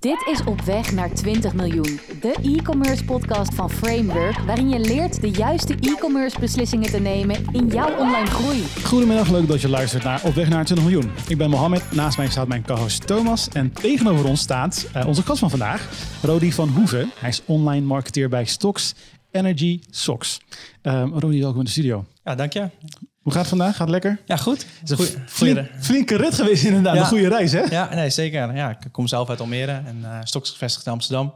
Dit is Op Weg naar 20 miljoen, de e-commerce podcast van Framework, waarin je leert de juiste e-commerce beslissingen te nemen in jouw online groei. Goedemiddag, leuk dat je luistert naar Op Weg naar 20 miljoen. Ik ben Mohammed, naast mij staat mijn co-host Thomas en tegenover ons staat uh, onze gast van vandaag, Rodi van Hoeven. Hij is online marketeer bij Stocks Energy Socks. Uh, Rodi, welkom in de studio. Ja, dank je. Hoe gaat het vandaag? Gaat het lekker? Ja, goed. Het is een flink, flinke rit geweest inderdaad. Ja. Een goede reis, hè? Ja, nee, zeker. Ja, ik kom zelf uit Almere en uh, Stoks gevestigd in Amsterdam.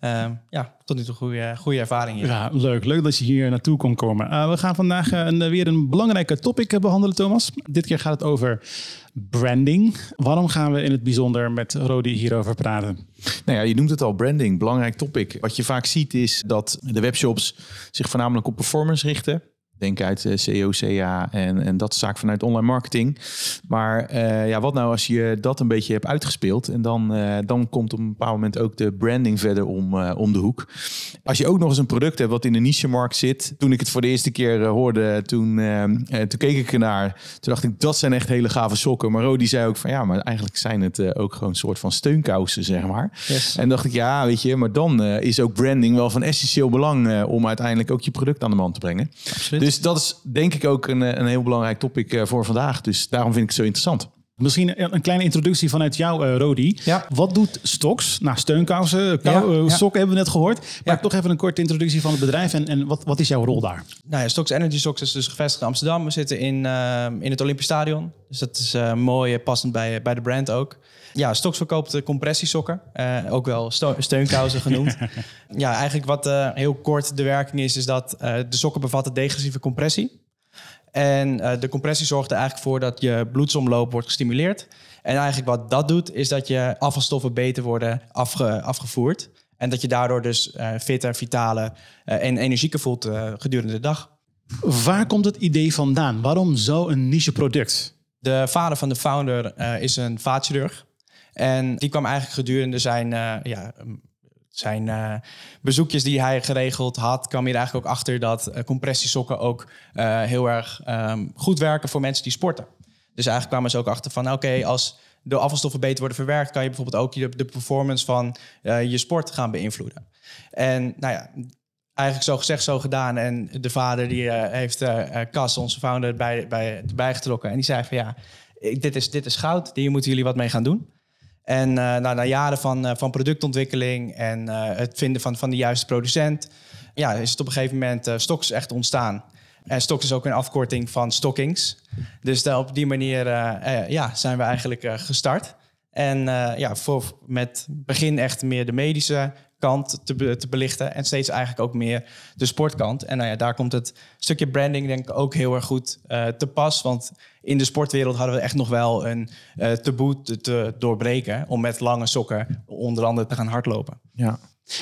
Uh, ja, tot nu toe goede, goede ervaring hier. Ja, leuk. Leuk dat je hier naartoe kon komen. Uh, we gaan vandaag een, weer een belangrijke topic behandelen, Thomas. Dit keer gaat het over branding. Waarom gaan we in het bijzonder met Rodi hierover praten? Nou ja, je noemt het al, branding, belangrijk topic. Wat je vaak ziet is dat de webshops zich voornamelijk op performance richten. Denk uit uh, CO, CA en, en dat is zaak vanuit online marketing. Maar uh, ja, wat nou als je dat een beetje hebt uitgespeeld en dan, uh, dan komt op een bepaald moment ook de branding verder om, om de hoek. Als je ook nog eens een product hebt wat in de niche-markt zit. Toen ik het voor de eerste keer hoorde, toen, toen keek ik ernaar. Toen dacht ik, dat zijn echt hele gave sokken. Maar Rodi zei ook van ja, maar eigenlijk zijn het ook gewoon een soort van steunkousen, zeg maar. Yes. En dacht ik, ja, weet je, maar dan is ook branding wel van essentieel belang om uiteindelijk ook je product aan de man te brengen. Absoluut. Dus dat is denk ik ook een, een heel belangrijk topic uh, voor vandaag. Dus daarom vind ik het zo interessant. Misschien een kleine introductie vanuit jou, uh, Rodi. Ja. Wat doet Stocks? Nou, steunkousen, kou, Ja, uh, ja. sokken hebben we net gehoord. Maar Ja. toch even een korte introductie van het bedrijf en, en wat, wat is jouw rol daar? Nou ja, Stocks Energy Socks is dus gevestigd in Amsterdam. We zitten in, eh, in het Olympisch Stadion. Dus dat is eh, mooi, eh, passend bij, bij de brand ook. Ja, Stocks verkoopt eh, compressiesokken. eh, ook wel steunkousen genoemd. ja, eigenlijk wat eh, heel kort de werking is... is dat eh, de sokken bevatten degressieve compressie. En eh, de compressie zorgt er eigenlijk voor dat je bloedsomloop wordt gestimuleerd. En eigenlijk wat dat doet, is dat je afvalstoffen beter worden afge- afgevoerd. En dat je daardoor dus eh, fitter, vitaler eh, en energieker voelt gedurende de dag. Waar komt het idee vandaan? Waarom zo'n niche product? De vader van de founder is een vaatchirurg. En die kwam eigenlijk gedurende zijn, ja, zijn eh, bezoekjes die hij geregeld had... kwam hij er eigenlijk ook achter dat eh, compressiesokken ook eh, heel erg ehm, goed werken voor mensen die sporten. Dus eigenlijk kwamen ze ook achter van... oké, als de afvalstoffen beter worden verwerkt... kan je bijvoorbeeld ook je, de performance van je sport gaan beïnvloeden. En nou ja, eigenlijk zo gezegd, zo gedaan. En de vader die heeft Cas, onze founder, bij, bij, getrokken. En die zei van ja, dit is, dit is goud. Hier moeten jullie wat mee gaan doen. En eh, nou, na jaren van, eh, van productontwikkeling en eh, het vinden van, van de juiste producent... Ja, is het op een gegeven moment uh, Stocks echt ontstaan. En Stocks is ook een afkorting van Stockings. Dus op die manier ja, zijn we eigenlijk gestart. En eh, ja, voor, met begin echt meer de medische kant te, te belichten. En steeds eigenlijk ook meer de sportkant. En nou ja, daar komt het stukje branding denk ik ook heel erg goed eh, te pas. Want in de sportwereld hadden we echt nog wel een eh taboe te, te doorbreken... om met lange sokken onder andere te gaan hardlopen. Ja.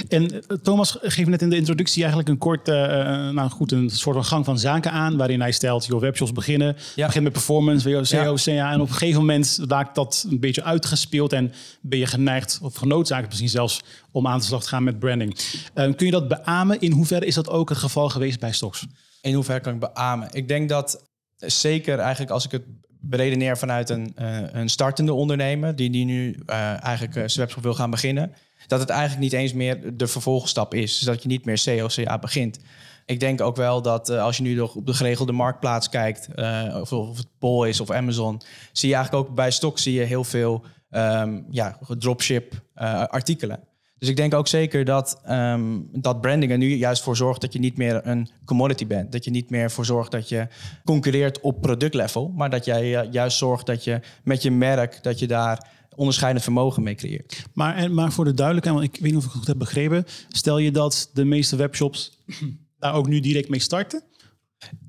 En eh, Thomas geeft net in de introductie eigenlijk een kort, eh, eh, nou goed, een soort van gang van zaken aan. Waarin hij stelt, joh, webshops beginnen. Ja. Begin met performance, WO, CO. CA. En op een gegeven moment raakt dat een beetje uitgespeeld. En ben je geneigd, of genoodzaakt misschien zelfs, om aan de slag te gaan met branding. Eh, kun je dat beamen? In hoeverre is dat ook het geval geweest bij Stocks? In hoeverre kan ik beamen? Ik denk dat zeker eigenlijk als ik het beredeneer vanuit een, eh, een startende ondernemer... die, die nu eh, eigenlijk eh, zijn webshop wil gaan beginnen... dat het eigenlijk niet eens meer de vervolgstap is. Dus dat je niet meer COCA begint. Ik denk ook wel dat eh, als je nu nog op de geregelde marktplaats kijkt... eh, of, of het Bol is of Amazon... zie je eigenlijk ook bij Stock zie je heel veel ehm, ja, dropship eh, artikelen. Dus ik denk ook zeker dat, ehm, dat branding er nu juist voor zorgt dat je niet meer een commodity bent. Dat je niet meer voor zorgt dat je concurreert op productlevel. Maar dat jij juist zorgt dat je met je merk, dat je daar onderscheidend vermogen mee creëert. Maar, en, maar voor de duidelijkheid, want ik weet niet of ik het goed heb begrepen. Stel je dat de meeste webshops daar ook nu direct mee starten?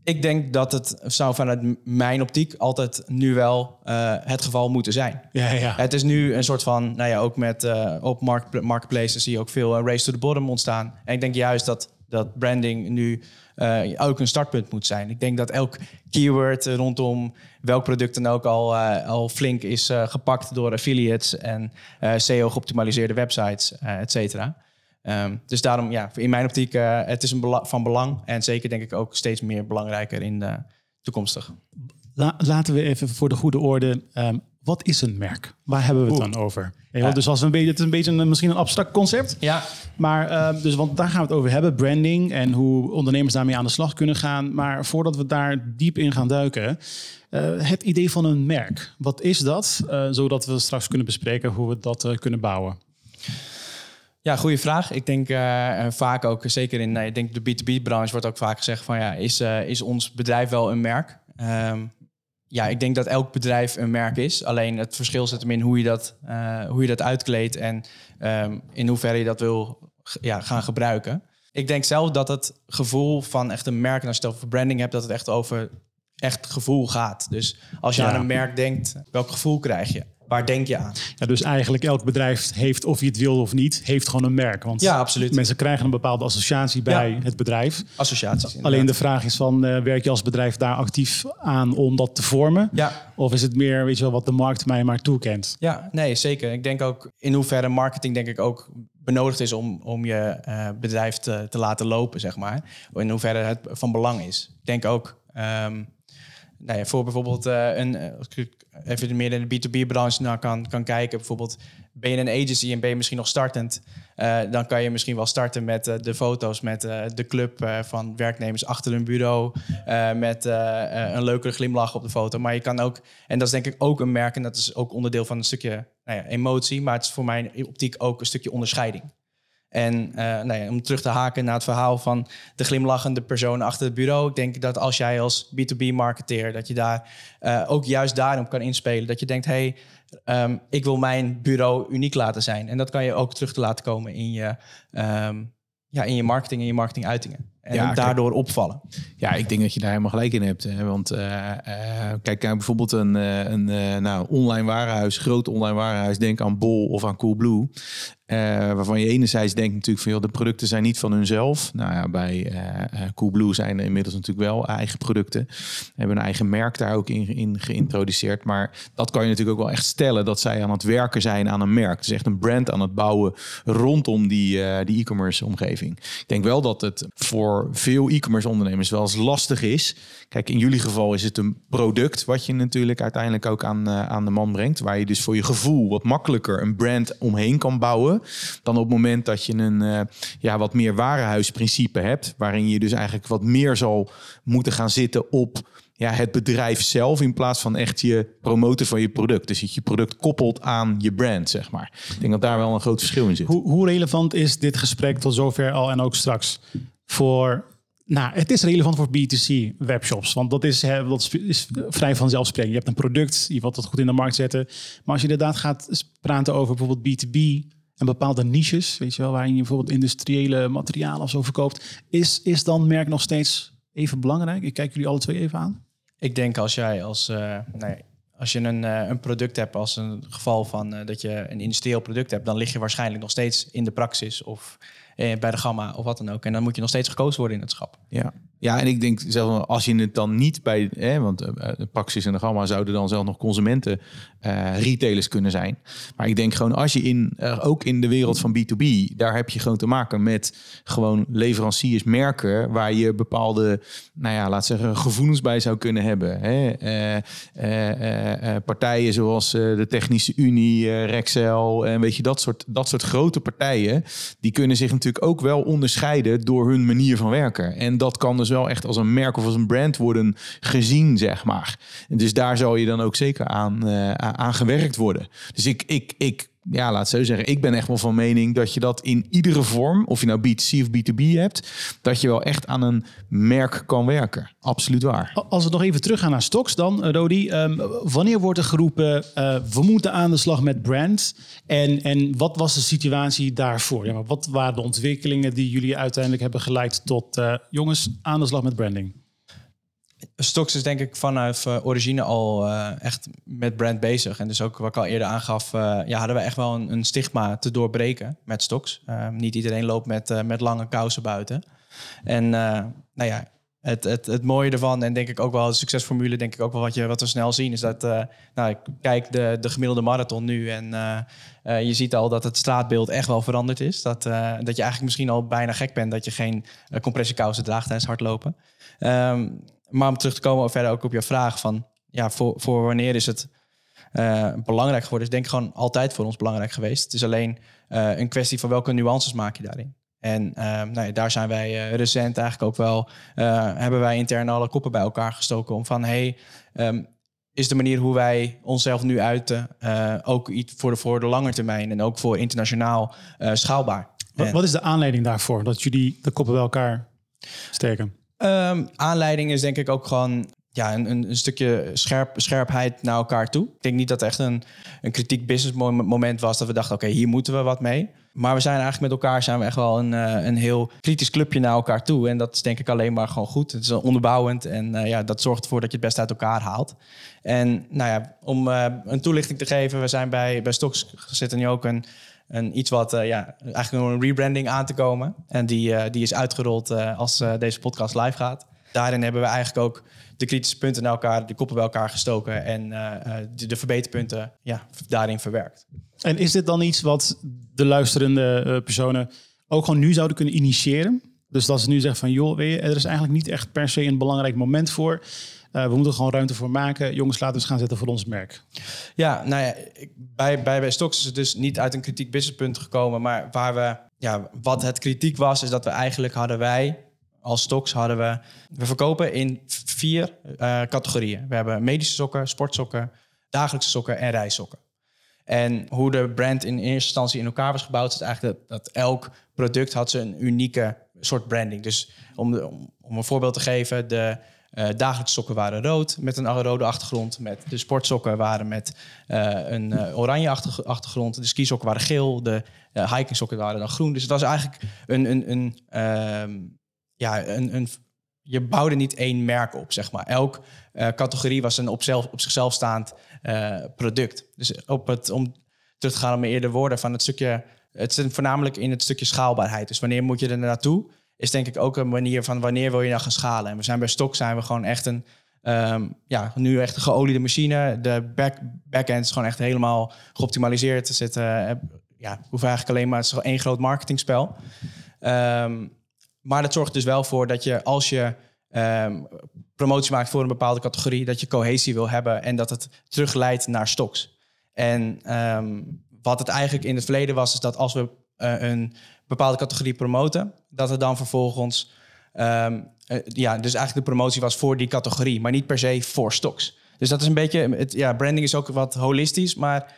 Ik denk dat het zou vanuit mijn optiek altijd nu wel eh, het geval moeten zijn. Ja, ja. Het is nu een soort van, nou ja, ook met eh, op market, marketplaces zie je ook veel eh, race to the bottom ontstaan. En ik denk juist dat, dat branding nu eh, ook een startpunt moet zijn. Ik denk dat elk keyword eh, rondom welk product dan ook al, eh, al flink is gepakt door affiliates en eh SEO geoptimaliseerde websites, et cetera. Ehm, dus daarom, ja, in mijn optiek, het is een van belang. En zeker denk ik ook steeds meer belangrijker in de toekomstig. La- laten we even voor de goede orde. ehm, wat is een merk? Waar hebben we het Oeh. dan over? Ja. Dus als we een beetje, het is een beetje een, misschien een abstract concept. Ja, Maar eh, dus, want daar gaan we het over hebben, branding en hoe ondernemers daarmee aan de slag kunnen gaan. Maar voordat we daar diep in gaan duiken, eh, het idee van een merk. Wat is dat? Eh, zodat we straks kunnen bespreken hoe we dat eh, kunnen bouwen. Ja, goede vraag. Ik denk vaak ook, zeker in ik denk de B2B-branche, wordt ook vaak gezegd van ja, is, is ons bedrijf wel een merk? Ehm, ja, ik denk dat elk bedrijf een merk is. Alleen het verschil zit hem in hoe je dat, eh, hoe je dat uitkleedt en ehm, in hoeverre je dat wil ja, gaan gebruiken. Ik denk zelf dat het gevoel van echt een merk, en als je het over branding hebt, dat het echt over echt gevoel gaat. Dus als je Ja. aan een merk denkt, welk gevoel krijg je? Waar denk je aan? Ja, dus eigenlijk elk bedrijf heeft, of je het wil of niet, heeft gewoon een merk. Want Ja, absoluut. mensen krijgen een bepaalde associatie bij Ja. het bedrijf. Associaties. inderdaad. Alleen de vraag is van, eh, werk je als bedrijf daar actief aan om dat te vormen? Ja, Of is het meer, weet je wel, wat de markt mij maar toekent? Ja, nee, zeker. Ik denk ook in hoeverre marketing denk ik ook benodigd is om, om je eh, bedrijf te, te laten lopen, zeg maar. In hoeverre het van belang is. Ik denk ook, ehm, nou ja, voor bijvoorbeeld eh, een, eh, als even meer in de B2B-branche naar kan, kan kijken, bijvoorbeeld ben je een agency en ben je misschien nog startend, eh, dan kan je misschien wel starten met de foto's met de club van werknemers achter hun bureau, met een leukere glimlach op de foto. Maar je kan ook, en dat is denk ik ook een merk, en dat is ook onderdeel van een stukje nou ja, emotie, maar het is voor mijn optiek ook een stukje onderscheiding. En eh, nou ja, om terug te haken naar het verhaal van de glimlachende persoon achter het bureau. Ik denk dat als jij als B2B-marketeer, dat je daar eh, ook juist daarom kan inspelen. Dat je denkt, hey, ehm, ik wil mijn bureau uniek laten zijn. En dat kan je ook terug te laten komen in je, ehm, ja, in je marketing en je marketinguitingen. En Ja, kijk. daardoor opvallen. Ja, ik denk dat je daar helemaal gelijk in hebt. Hè? Want eh, eh, kijk, naar bijvoorbeeld een, eh, een eh, nou, online warenhuis, groot online warenhuis. Denk aan Bol of aan Coolblue. Eh, waarvan je enerzijds denkt natuurlijk van... Joh, de producten zijn niet van hunzelf. Nou ja, bij eh eh, Coolblue zijn er inmiddels natuurlijk wel eigen producten. Hebben een eigen merk daar ook in, in geïntroduceerd. Maar dat kan je natuurlijk ook wel echt stellen... dat zij aan het werken zijn aan een merk. Dus echt een brand aan het bouwen rondom die, eh, die e-commerce omgeving. Ik denk wel dat het voor veel e-commerce ondernemers wel eens lastig is. Kijk, in jullie geval is het een product wat je natuurlijk uiteindelijk ook aan, eh, aan de man brengt. Waar je dus voor je gevoel wat makkelijker een brand omheen kan bouwen. Dan op het moment dat je een eh, ja, wat meer warenhuisprincipe hebt. Waarin je dus eigenlijk wat meer zal moeten gaan zitten op ja, het bedrijf zelf in plaats van echt je promoten van je product. Dus dat je product koppelt aan je brand, zeg maar. Ik denk dat daar wel een groot verschil in zit. Hoe, hoe relevant is dit gesprek tot zover al en ook straks voor... Nou, het is relevant voor B2C webshops, want dat is, dat is- vrij vanzelfsprekend. Je hebt een product, je wilt dat goed in de markt zetten. Maar als je inderdaad gaat praten over bijvoorbeeld B2B en bepaalde niches, weet je wel, waarin je bijvoorbeeld industriële materialen of zo verkoopt, is, is dan merk nog steeds even belangrijk? Ik kijk jullie alle twee even aan. Ik denk als jij als, eh, nee, als je een, eh, een product hebt, als een geval van eh, dat je een industrieel product hebt, dan lig je waarschijnlijk nog steeds in de praxis of eh, bij de gamma of wat dan ook. En dan moet je nog steeds gekozen worden in het schap. Ja. Ja, en ik denk zelf als je het dan niet bij, hè, want eh, de Praxis en de Gamma zouden dan zelf nog consumenten eh, retailers kunnen zijn. Maar ik denk gewoon als je in, eh, ook in de wereld van B2B, daar heb je gewoon te maken met gewoon leveranciers, merken waar je bepaalde, nou ja, laat zeggen, gevoelens bij zou kunnen hebben. Hè? Eh, eh, eh, eh, partijen zoals eh, de Technische Unie, eh, Rexel en weet je, dat soort, dat soort grote partijen, die kunnen zich natuurlijk ook wel onderscheiden door hun manier van werken. En dat kan dus wel echt als een merk of als een brand worden gezien, zeg maar. Dus daar zal je dan ook zeker aan, aan aan gewerkt worden. Dus ik, ik, ik, ja, laat zo zeggen, ik ben echt wel van mening dat je dat in iedere vorm, of je nou B2C of B2B hebt, dat je wel echt aan een merk kan werken. Absoluut waar. Als we nog even teruggaan naar stocks dan, eh, Rodi. ehm, wanneer wordt er geroepen, eh, we moeten aan de slag met brand? En, en wat was de situatie daarvoor? Ja, maar wat waren de ontwikkelingen die jullie uiteindelijk hebben geleid tot, eh, jongens, aan de slag met branding? Stox is denk ik vanaf eh, origine al eh, echt met brand bezig. En dus ook wat ik al eerder aangaf, eh, ja, hadden we echt wel een, een stigma te doorbreken met Stox. Eh, niet iedereen loopt met, met lange kousen buiten. En nou ja, het, het, het mooie ervan en denk ik ook wel de succesformule, denk ik ook wel wat, je, wat we snel zien, is dat, nou, ik kijk de, de gemiddelde marathon nu en je ziet al dat het straatbeeld echt wel veranderd is. Dat, dat je eigenlijk misschien al bijna gek bent dat je geen compressiekousen draagt tijdens hardlopen. Ehm, maar om terug te komen verder ook op je vraag van, ja, voor, voor wanneer is het eh, belangrijk geworden. is denk ik gewoon altijd voor ons belangrijk geweest. Het is alleen eh, een kwestie van welke nuances maak je daarin. En ehm, nou ja, daar zijn wij uh, recent eigenlijk ook wel, hebben wij intern alle koppen bij elkaar gestoken om van hey, ehm, is de manier hoe wij onszelf nu uiten ook iets voor de, voor de lange termijn en ook voor internationaal schaalbaar. Wat, wat, is de aanleiding daarvoor dat jullie de koppen bij elkaar steken? Um, aanleiding is denk ik ook gewoon ja, een, een, stukje scherp, scherpheid naar elkaar toe. Ik denk niet dat het echt een, een kritiek business moment was dat we dachten, oké, hier moeten we wat mee. Maar we zijn eigenlijk met elkaar zijn we echt wel een, eh, een heel kritisch clubje naar elkaar toe. En dat is denk ik alleen maar gewoon goed. Het is onderbouwend en uh, ja, dat zorgt ervoor dat je het best uit elkaar haalt. En nou ja, om uh, een toelichting te geven, we zijn bij, bij Stocks zit nu ook een, een iets wat, ja, eigenlijk een rebranding aan te komen. En die, die is uitgerold als deze podcast live gaat. Daarin hebben we eigenlijk ook de kritische punten naar elkaar, de koppen bij elkaar gestoken en de, de, verbeterpunten ja, daarin verwerkt. En is dit dan iets wat de luisterende personen ook gewoon nu zouden kunnen initiëren? Dus dat ze nu zeggen van joh, je, er is eigenlijk niet echt per se een belangrijk moment voor. Uh, we moeten er gewoon ruimte voor maken. Jongens, laten we eens gaan zetten voor ons merk. Ja, nou ja, bij, bij, bij Stocks is het dus niet uit een kritiek businesspunt gekomen. Maar waar we, ja, wat het kritiek was, is dat we eigenlijk hadden wij als stocks hadden we... We verkopen in vier uh, categorieën. We hebben medische sokken, sportsokken, dagelijkse sokken en reissokken. En hoe de brand in eerste instantie in elkaar was gebouwd... is eigenlijk dat, elk product had een unieke soort branding. Dus om, om, een voorbeeld te geven... de uh, dagelijkse sokken waren rood met een rode achtergrond. Met de sportsokken waren met uh, een uh, oranje achtergrond. De skisokken waren geel. De hiking sokken waren dan groen. Dus het was eigenlijk een, een, een ehm, ja, een, een, je bouwde niet één merk op, zeg maar. Elk categorie was een op, zelf, op zichzelf staand product. Dus op het, om terug te gaan op mijn eerder woorden van het stukje... Het zit voornamelijk in het stukje schaalbaarheid. Dus wanneer moet je er naartoe? Is denk ik ook een manier van wanneer wil je nou gaan schalen. En we zijn bij Stok zijn we gewoon echt een... Um, ja, nu echt een geoliede machine. De back, backend is gewoon echt helemaal geoptimaliseerd. Er zit, uh, ja, hoef eigenlijk alleen maar... Het is één groot marketingspel. Um, maar dat zorgt dus wel voor dat je als je um, promotie maakt voor een bepaalde categorie, dat je cohesie wil hebben en dat het terugleidt naar stocks. En wat het eigenlijk in het verleden was, is dat als we uh, een bepaalde categorie promoten, dat het dan vervolgens, um, uh, ja, dus eigenlijk de promotie was voor die categorie, maar niet per se voor stocks. Dus dat is een beetje, het, ja, branding is ook wat holistisch, maar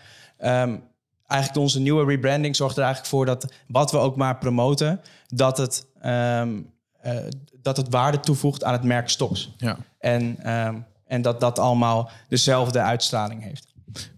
eigenlijk onze nieuwe rebranding zorgt er eigenlijk voor dat wat we ook maar promoten, dat het, um, uh, dat het waarde toevoegt aan het merk Stocks. Ja. En, um, en dat dat allemaal dezelfde uitstraling heeft.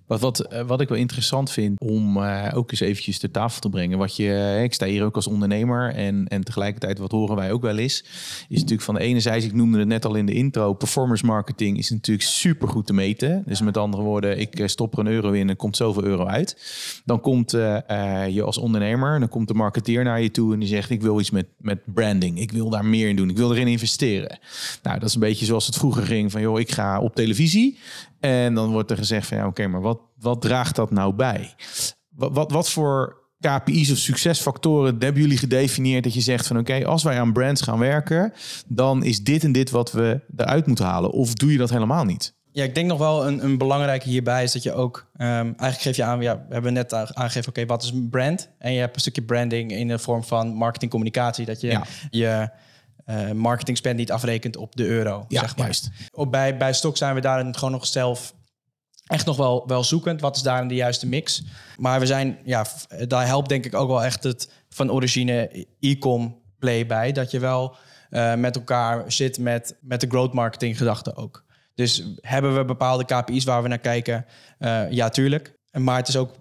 Wat, wat, eh, wat ik wel interessant vind om uh, ook eens eventjes ter tafel te brengen. Wat je, ik sta hier ook als ondernemer en, en tegelijkertijd wat horen wij ook wel eens. Is natuurlijk van de ene zijde, ik noemde het net al in de intro, performance marketing is natuurlijk super goed te meten. Dus met andere woorden, ik stop er een euro in en komt zoveel euro uit. Dan komt je als ondernemer, dan komt de marketeer naar je toe en die zegt ik wil iets met, met branding. Ik wil daar meer in doen. Ik wil erin investeren. Nou, dat is een beetje zoals het vroeger ging van joh, ik ga op televisie en dan wordt er gezegd van ja, oké, maar wat, wat draagt dat nou bij? Wat, wat, wat voor KPI's of succesfactoren hebben jullie gedefinieerd dat je zegt van oké, als wij aan brands gaan werken, dan is dit en dit wat we eruit moeten halen? Of doe je dat helemaal niet? Ja, ik denk nog wel een, een belangrijke hierbij is dat je ook um, eigenlijk geef je aan, ja, we hebben net aangegeven, oké, wat is een brand? En je hebt een stukje branding in de vorm van marketingcommunicatie, dat je ja. je uh, marketing spend niet afrekent op de euro. Ja, zeg maar. juist. Op, bij, bij Stok zijn we daar gewoon nog zelf echt nog wel, wel zoekend. Wat is daar de juiste mix? Maar we zijn, ja, daar helpt denk ik ook wel echt het van origine e-com play bij. Dat je wel uh, met elkaar zit met, met de growth marketing gedachte ook. Dus hebben we bepaalde KPI's waar we naar kijken? Uh, ja, tuurlijk. Maar het is ook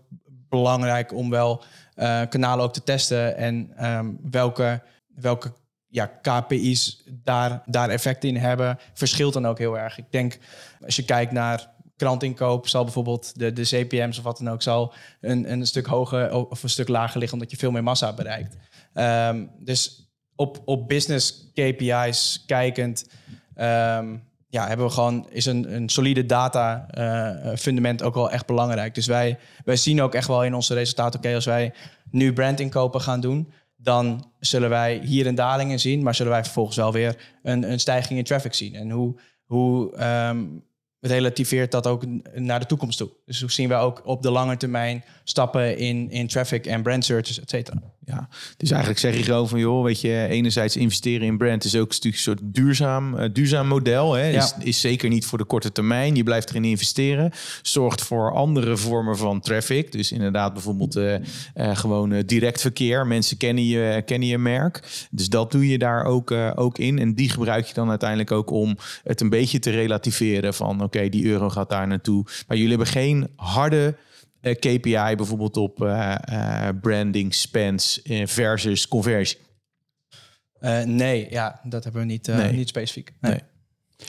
belangrijk om wel uh, kanalen ook te testen en um, welke, welke ja, KPI's daar, daar effect in hebben, verschilt dan ook heel erg. Ik denk, als je kijkt naar krantinkoop, zal bijvoorbeeld de, de CPM's of wat dan ook, zal een, een stuk hoger of een stuk lager liggen, omdat je veel meer massa bereikt. Um, dus op, op business KPI's kijkend, um, ja, hebben we gewoon, is een, een solide data uh, fundament ook wel echt belangrijk. Dus wij, wij zien ook echt wel in onze resultaten, oké, als wij nu brandinkopen gaan doen, dan zullen wij hier een daling in zien, maar zullen wij vervolgens wel weer een, een stijging in traffic zien. En hoe, hoe um, relativeert dat ook naar de toekomst toe. Dus hoe zien we ook op de lange termijn stappen in, in traffic en brand searches, et cetera. Ja, dus eigenlijk zeg je gewoon van joh, weet je, enerzijds investeren in brand is ook een soort duurzaam, uh, duurzaam model. Hè? Is, is zeker niet voor de korte termijn. Je blijft erin investeren. Zorgt voor andere vormen van traffic. Dus inderdaad bijvoorbeeld uh, uh, gewoon direct verkeer. Mensen kennen je, kennen je merk. Dus dat doe je daar ook, ook in. En die gebruik je dan uiteindelijk ook om het een beetje te relativeren van oké, die euro gaat daar naartoe. Maar jullie hebben geen harde eh, KPI bijvoorbeeld op uh, branding, spends versus conversie? nee, ja, dat hebben we niet, nee. niet specifiek. Nee. nee.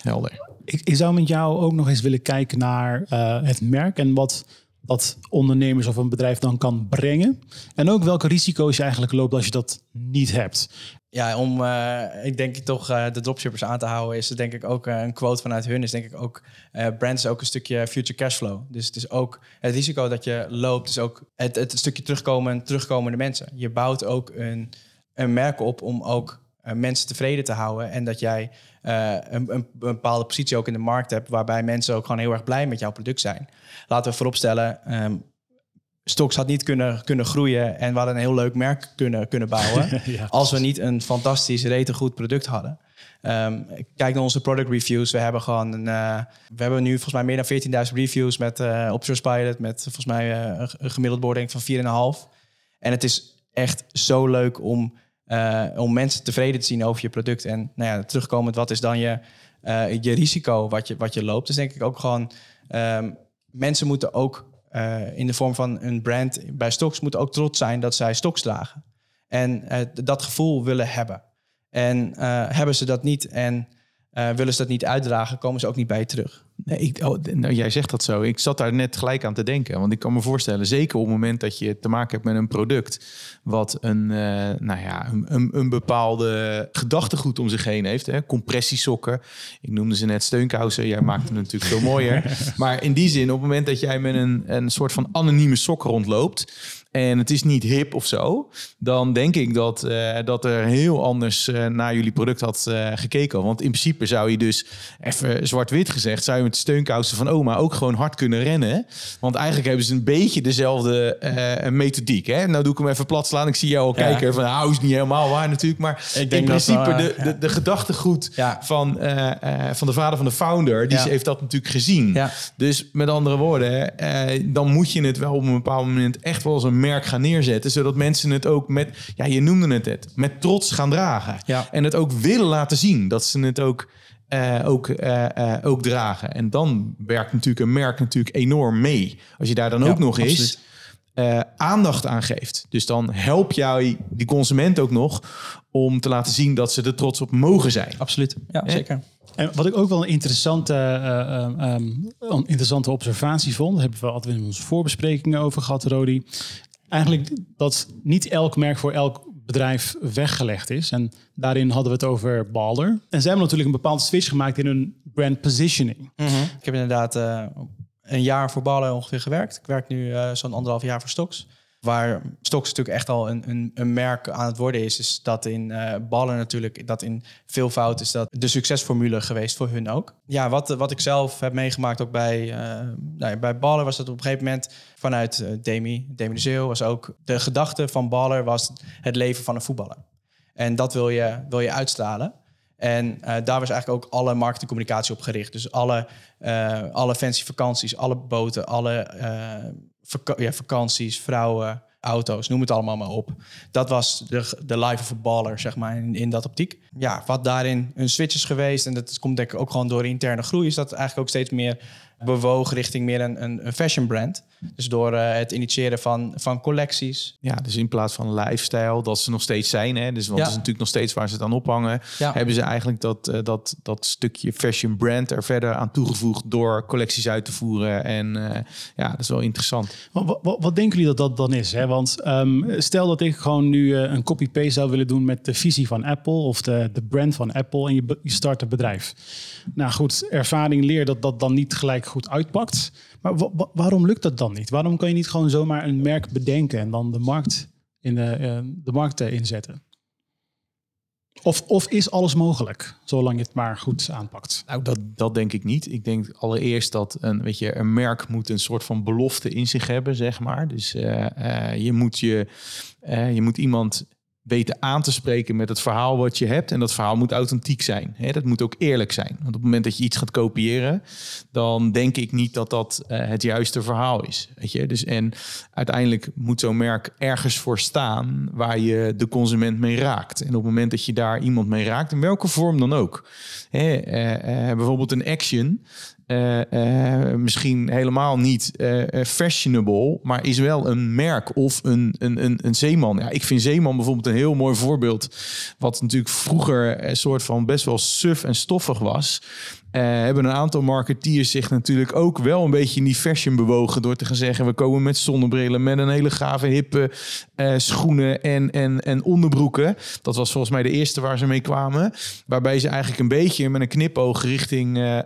Helder. Ik, ik, zou met jou ook nog eens willen kijken naar het merk en wat dat ondernemers of een bedrijf dan kan brengen. En ook welke risico's je eigenlijk loopt als je dat niet hebt. Ja, om uh, ik denk toch uh, de dropshippers aan te houden, is denk ik ook uh, een quote vanuit hun. Is denk ik ook brand is ook een stukje future cashflow. Dus het is ook het risico dat je loopt, is ook het, het stukje terugkomen, terugkomende mensen. Je bouwt ook een, een merk op om ook mensen tevreden te houden. En dat jij een, een, een, bepaalde positie ook in de markt hebt, waarbij mensen ook gewoon heel erg blij met jouw product zijn. Laten we vooropstellen, um, Stocks had niet kunnen, kunnen groeien en we hadden een heel leuk merk kunnen, kunnen bouwen. als we niet een fantastisch, rete goed product hadden. Um, kijk naar onze product reviews. We hebben gewoon een, uh, we hebben nu volgens mij meer dan 14.000 reviews met uh, op Pilot met volgens mij uh, een gemiddeld boarding van 4,5. En het is echt zo leuk om, om mensen tevreden te zien over je product. En nou ja, terugkomend, wat is dan je, je risico wat je, wat je loopt? Dus denk ik ook gewoon, um, mensen moeten ook uh, in de vorm van een brand bij Stocks moet ook trots zijn dat zij Stocks dragen. En uh, dat gevoel willen hebben. En uh, hebben ze dat niet en willen ze dat niet uitdragen, komen ze ook niet bij je terug. Nee, ik, oh, nou, jij zegt dat zo. Ik zat daar net gelijk aan te denken. Want ik kan me voorstellen, zeker op het moment dat je te maken hebt met een product. wat een, nou ja, een, een, bepaalde gedachtegoed om zich heen heeft. Hè? Compressiesokken. Ik noemde ze net steunkousen. Jij maakt het natuurlijk veel mooier. maar in die zin, op het moment dat jij met een, een soort van anonieme sok rondloopt en het is niet hip of zo, dan denk ik dat, uh, dat er heel anders uh, naar jullie product had uh, gekeken. Want in principe zou je dus, even zwart-wit gezegd, zou je met de steunkousen van oma ook gewoon hard kunnen rennen. Want eigenlijk hebben ze een beetje dezelfde methodiek. Hè? Nou doe ik hem even plat slaan. Ik zie jou al ja. kijken van, nou is niet helemaal waar natuurlijk. Maar ik in principe de, de, de, gedachtegoed ja. van, van de vader van de founder, die heeft dat natuurlijk gezien. Dus met andere woorden, dan moet je het wel op een bepaald moment echt wel eens een merk gaan neerzetten, zodat mensen het ook met, ja, je noemde het het, met trots gaan dragen. Ja. En het ook willen laten zien, dat ze het ook, uh, ook, uh, ook dragen. En dan werkt natuurlijk een merk natuurlijk enorm mee. Als je daar dan ook nog eens aandacht aan geeft. Dus dan help jij die consument ook nog om te laten zien dat ze er trots op mogen zijn. Absoluut, ja, zeker. En wat ik ook wel een interessante, uh, um, interessante observatie vond, daar hebben we altijd in onze voorbesprekingen over gehad, Rodi, eigenlijk dat niet elk merk voor elk bedrijf weggelegd is. En daarin hadden we het over Balder. En zij hebben natuurlijk een bepaalde switch gemaakt in hun brand positioning. Mhm. Ik heb inderdaad uh, een jaar voor Balder ongeveer gewerkt. Ik werk nu uh, zo'n anderhalf jaar voor Stocks. Waar Stocks natuurlijk echt al een, een, een, merk aan het worden is, is dat in uh, ballen natuurlijk, dat in veel fout is dat de succesformule geweest voor hun ook. Ja, wat, wat ik zelf heb meegemaakt ook bij, uh, nou, bij ballen was dat op een gegeven moment vanuit uh, Demi, Demi de Zeeuw was ook de gedachte van baller was het leven van een voetballer. En dat wil je, wil je uitstralen. En daar was eigenlijk ook alle marketingcommunicatie op gericht. Dus alle, uh, alle fancy vakanties, alle boten, alle ja, vakanties, vrouwen, auto's, noem het allemaal maar op. Dat was de, de life of a baller, zeg maar, in, in dat optiek. Ja, wat daarin een switch is geweest, en dat komt denk ik ook gewoon door interne groei, is dat eigenlijk ook steeds meer bewogen richting meer een, een, een fashion brand. Dus door uh, het initiëren van, van collecties. Ja, dus in plaats van lifestyle, dat ze nog steeds zijn. Hè? Dus want ja. is natuurlijk nog steeds waar ze het aan ophangen. Ja. Hebben ze eigenlijk dat, uh, dat, dat stukje fashion brand er verder aan toegevoegd door collecties uit te voeren. En uh, ja, dat is wel interessant. Wat, wat, wat, denken jullie dat dat dan is? Hè? Want um, stel dat ik gewoon nu een copy-paste zou willen doen met de visie van Apple of de, de brand van Apple en je, je start een bedrijf. Nou goed, ervaring leert dat dat dan niet gelijk goed uitpakt. Maar waarom lukt dat dan niet? Waarom kan je niet gewoon zomaar een merk bedenken en dan de markt, in de, uh, de markt inzetten? Of, of is alles mogelijk, zolang je het maar goed aanpakt? Nou, dat, dat denk ik niet. Ik denk allereerst dat een, weet je, een merk moet een soort van belofte in zich hebben, zeg maar. Dus uh, je, moet je, je moet iemand weten aan te spreken met het verhaal wat je hebt. En dat verhaal moet authentiek zijn. Hè? Dat moet ook eerlijk zijn. Want op het moment dat je iets gaat kopiëren, dan denk ik niet dat dat uh, het juiste verhaal is. Weet je? Dus, en uiteindelijk moet zo'n merk ergens voor staan waar je de consument mee raakt. En op het moment dat je daar iemand mee raakt, in welke vorm dan ook. Hè? Uh, uh, bijvoorbeeld een action. Uh, uh, misschien helemaal niet uh, fashionable, maar is wel een merk of een, een, een, een zeeman. Ja, ik vind zeeman bijvoorbeeld een heel mooi voorbeeld, wat natuurlijk vroeger een soort van best wel suf en stoffig was. Uh, hebben een aantal marketeers zich natuurlijk ook wel een beetje in die fashion bewogen door te gaan zeggen: we komen met zonnebrillen, met een hele gave hippe uh, schoenen en, en, en onderbroeken. Dat was volgens mij de eerste waar ze mee kwamen. Waarbij ze eigenlijk een beetje met een knipoog richting uh,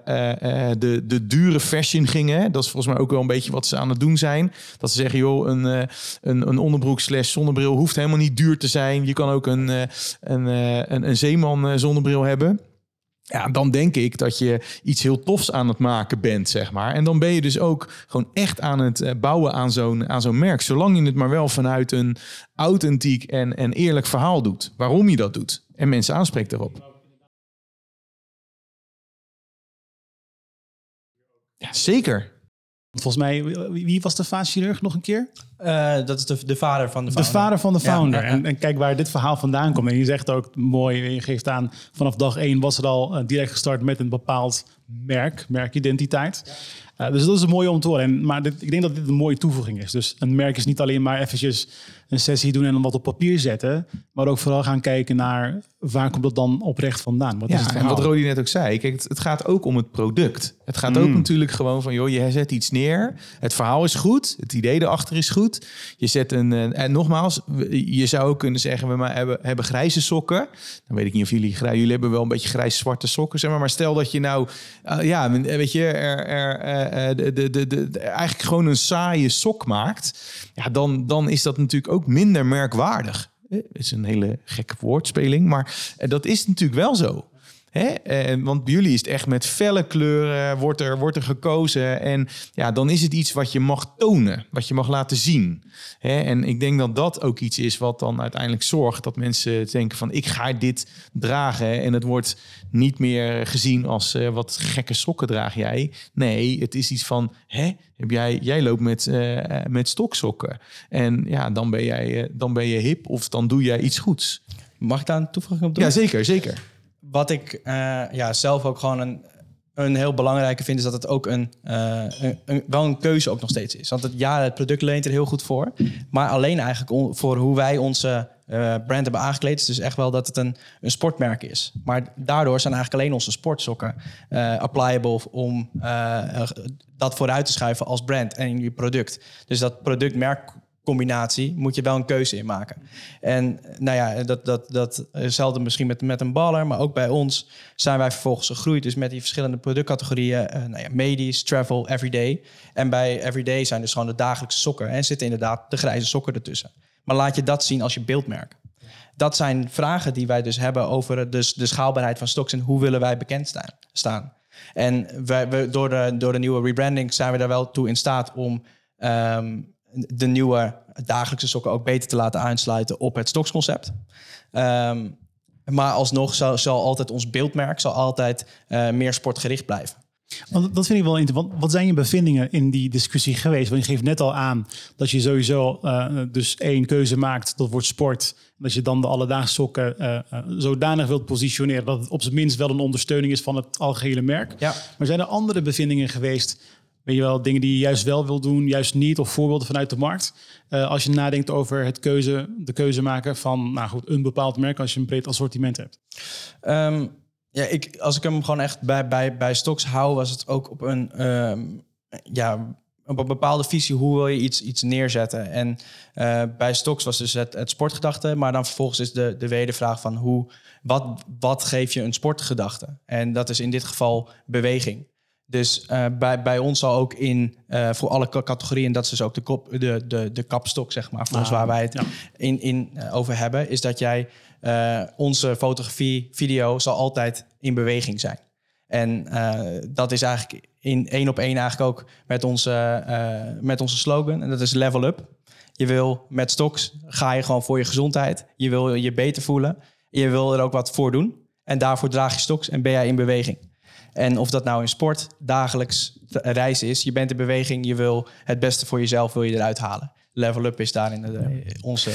de, de dure fashion gingen. Dat is volgens mij ook wel een beetje wat ze aan het doen zijn. Dat ze zeggen: joh, een, een, een onderbroek slash zonnebril hoeft helemaal niet duur te zijn. Je kan ook een, een, een, een zeeman zonnebril hebben. Ja, dan denk ik dat je iets heel tofs aan het maken bent, zeg maar. En dan ben je dus ook gewoon echt aan het bouwen aan zo'n, aan zo'n merk. Zolang je het maar wel vanuit een authentiek en, en eerlijk verhaal doet. Waarom je dat doet. En mensen aanspreekt daarop. Ja, zeker. Volgens mij, wie was de vaatchirurg nog een keer? Uh, dat is de, de vader van de founder. De vader van de founder. Ja, ja, ja. En, en, kijk waar dit verhaal vandaan komt. En je zegt ook mooi, je geeft aan, vanaf dag één was het al uh, direct gestart met een bepaald merk, merkidentiteit. Uh, dus dat is een mooie om te horen. En, maar dit, ik denk dat dit een mooie toevoeging is. Dus een merk is niet alleen maar eventjes een sessie doen en dan wat op papier zetten. Maar ook vooral gaan kijken naar waar komt dat dan oprecht vandaan? Wat ja, is het en wat Rodi net ook zei. Kijk, het, het, gaat ook om het product. Het gaat ook natuurlijk gewoon van, joh, je zet iets neer. Het verhaal is goed. Het idee erachter is goed. Je zet een, en nogmaals, je zou ook kunnen zeggen, we maar hebben, hebben grijze sokken. Dan weet ik niet of jullie, jullie hebben wel een beetje grijs-zwarte sokken, zeg maar. Maar stel dat je nou, uh, ja, weet je, er, er, de, de, de, de, eigenlijk gewoon een saaie sok maakt. Ja, dan, dan is dat natuurlijk ook minder merkwaardig. Het is een hele gekke woordspeling, maar dat is natuurlijk wel zo. Hè? En, want bij jullie is het echt met felle kleuren, wordt er, wordt er gekozen. En ja, dan is het iets wat je mag tonen, wat je mag laten zien. Hè? En ik denk dat dat ook iets is wat dan uiteindelijk zorgt dat mensen denken van ik ga dit dragen. En het wordt niet meer gezien als uh, wat gekke sokken draag jij. Nee, het is iets van hè, heb jij, jij loopt met, uh, met stoksokken. En ja, dan ben, jij, dan ben je hip of dan doe jij iets goeds. Mag ik daar een toevoeging op doen? Ja, zeker, zeker wat ik uh, ja, zelf ook gewoon een, een heel belangrijke vind, is dat het ook een, uh, een, een, wel een keuze ook nog steeds is. Want het, ja, het product leent er heel goed voor. Maar alleen eigenlijk voor hoe wij onze uh, brand hebben aangekleed, is dus echt wel dat het een, een sportmerk is. Maar daardoor zijn eigenlijk alleen onze sportsokken applicable om dat vooruit te schuiven als brand en je product. Dus dat productmerk combinatie moet je wel een keuze in maken. En nou ja, dat, dat, dat hetzelfde misschien met, met een baller, maar ook bij ons zijn wij vervolgens gegroeid. Dus met die verschillende productcategorieën, uh, nou ja, medisch, travel, everyday. En bij everyday zijn dus gewoon de dagelijkse sokken en zitten inderdaad de grijze sokken ertussen. Maar laat je dat zien als je beeldmerk. Dat zijn vragen die wij dus hebben over de, de schaalbaarheid van stocks en hoe willen wij bekend staan. En wij, we, door, de, door de nieuwe rebranding zijn we daar wel toe in staat om um, de nieuwe dagelijkse sokken ook beter te laten aansluiten op het stoksconcept. Um, maar alsnog zal, zal altijd ons beeldmerk zal altijd uh, meer sportgericht blijven. Want dat vind ik wel interessant. Wat zijn je bevindingen in die discussie geweest? Want je geeft net al aan dat je sowieso uh, dus één keuze maakt, dat wordt sport. Dat je dan de alledaagse sokken uh, zodanig wilt positioneren dat het op zijn minst wel een ondersteuning is van het algehele merk. Ja. Maar zijn er andere bevindingen geweest Weet je wel, dingen die je juist wel wil doen, juist niet, of voorbeelden vanuit de markt. Uh, als je nadenkt over het keuze, de keuze maken van nou goed, een bepaald merk als je een breed assortiment hebt. Um, ja, ik, als ik hem gewoon echt bij, bij, bij stocks hou, was het ook op een, um, ja, op een bepaalde visie. Hoe wil je iets, iets neerzetten? En uh, bij stocks was dus het, het sportgedachte, maar dan vervolgens is de, de wedervraag van hoe, wat, wat geef je een sportgedachte? En dat is in dit geval beweging Dus uh, bij, bij ons zal ook in, uh, voor alle categorieën, dat is dus ook de, kop, de, de, de kapstok, zeg maar, voor ons waar wij het ja. in, in uh, over hebben, is dat jij onze fotografie, video zal altijd in beweging zijn. En dat is eigenlijk in één op één eigenlijk ook met onze, met onze slogan, en dat is level up. Je wil met stocks, ga je gewoon voor je gezondheid. Je wil je beter voelen. Je wil er ook wat voor doen. En daarvoor draag je stocks en ben jij in beweging. En of dat nou in sport, dagelijks reizen is, je bent in beweging, je wil het beste voor jezelf, wil je eruit halen. Level up is daarin de, onze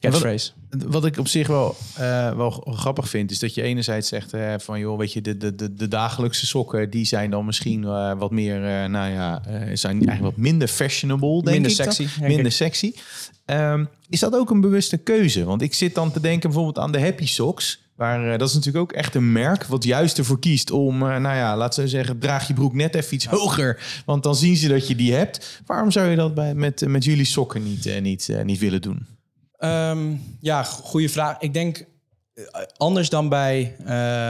catchphrase. Wat, wat, ik op zich wel, uh, wel grappig vind, is dat je enerzijds zegt uh, van joh, weet je, de, de, de, de, dagelijkse sokken, die zijn dan misschien uh, wat meer, nou ja, zijn eigenlijk wat minder fashionable, denk minder ik. Sexy, minder ik. sexy. Um, is dat ook een bewuste keuze? Want ik zit dan te denken bijvoorbeeld aan de Happy Socks. Waar, uh, dat is natuurlijk ook echt een merk wat juist ervoor kiest om, uh, nou ja, laten we zeggen, draag je broek net even iets hoger. Want dan zien ze dat je die hebt. Waarom zou je dat bij, met, met jullie sokken niet, uh, niet, niet willen doen? Um, ja, goede vraag. Ik denk anders dan bij,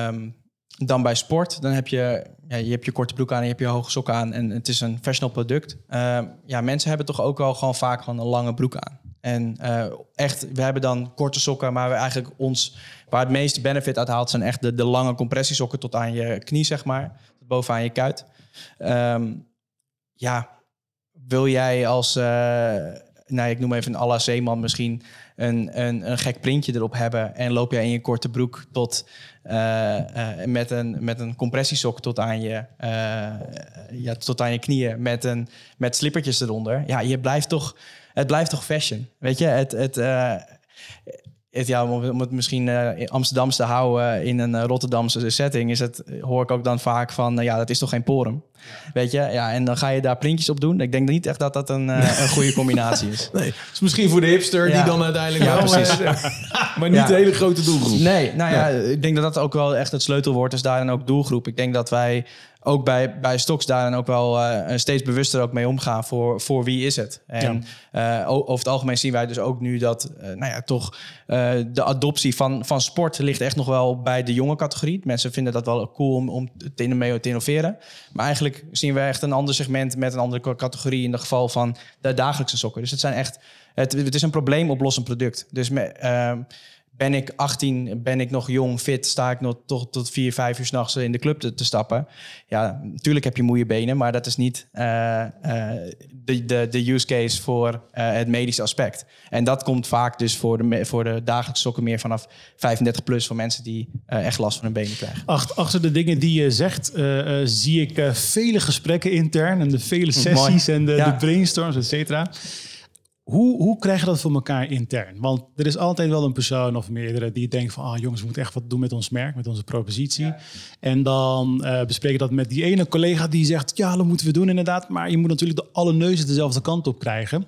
um, dan bij sport. Dan heb je, ja, je hebt je korte broek aan en je hebt je hoge sokken aan. En het is een fashionable product. Uh, ja, mensen hebben toch ook wel gewoon vaak gewoon een lange broek aan. En uh, echt, we hebben dan korte sokken, maar we eigenlijk ons, waar het meeste benefit uit haalt, zijn echt de, de lange compressiesokken tot aan je knie, zeg maar, bovenaan je kuit. Um, ja, wil jij als, uh, nou, ik noem even een alla zeeman misschien een, een, een gek printje erop hebben en loop jij in je korte broek tot, uh, met, een, met een compressiesok tot aan je, ja, tot aan je knieën met, een, met slippertjes eronder. Ja, je blijft toch het blijft toch fashion. Weet je, het, het, het, ja, om, het misschien uh, Amsterdamse te houden in een uh, Rotterdamse setting, is het, hoor ik ook dan vaak van, ja, dat is toch geen porum. Weet je, ja, en dan ga je daar printjes op doen. Ik denk niet echt dat dat een, een goede combinatie is. Nee, is misschien voor de hipster ja. die dan uiteindelijk... Ja, precies. maar niet de hele grote doelgroep. Nee, nou ja, ik denk dat dat ook wel echt het sleutelwoord is daarin ook doelgroep. Ik denk dat wij ook bij, bij Stocks daarin ook wel uh, steeds bewuster ook mee omgaan voor, voor wie is het. En ja. uh, over het algemeen zien wij dus ook nu dat uh, nou ja, toch de adoptie van, van sport ligt echt nog wel bij de jonge categorie. Mensen vinden dat wel cool om, om te innoveren. Maar eigenlijk zien we echt een ander segment met een andere categorie in de geval van de dagelijkse sokken. Dus het zijn echt, het, het is een probleemoplossend product. Dus met, ben ik 18, ben ik nog jong, fit, sta ik nog toch tot 4, 5 uur s'nachts in de club te, te, stappen. Ja, natuurlijk heb je moeie benen, maar dat is niet uh, uh, de, de, de use case voor uh, het medische aspect. En dat komt vaak dus voor de, voor de dagelijkse sokken meer vanaf 35 plus voor mensen die echt last van hun benen krijgen. Achter, de dingen die je zegt, zie ik vele gesprekken intern en de vele sessies en de, ja. de brainstorms, et cetera. Hoe, hoe krijg je dat voor elkaar intern? Want er is altijd wel een persoon of meerdere die denken van... ah jongens, we moeten echt wat doen met ons merk, met onze propositie. Ja. En dan uh, bespreek je dat met die ene collega die zegt... ja, dat moeten we doen inderdaad. Maar je moet natuurlijk de alle neuzen dezelfde kant op krijgen.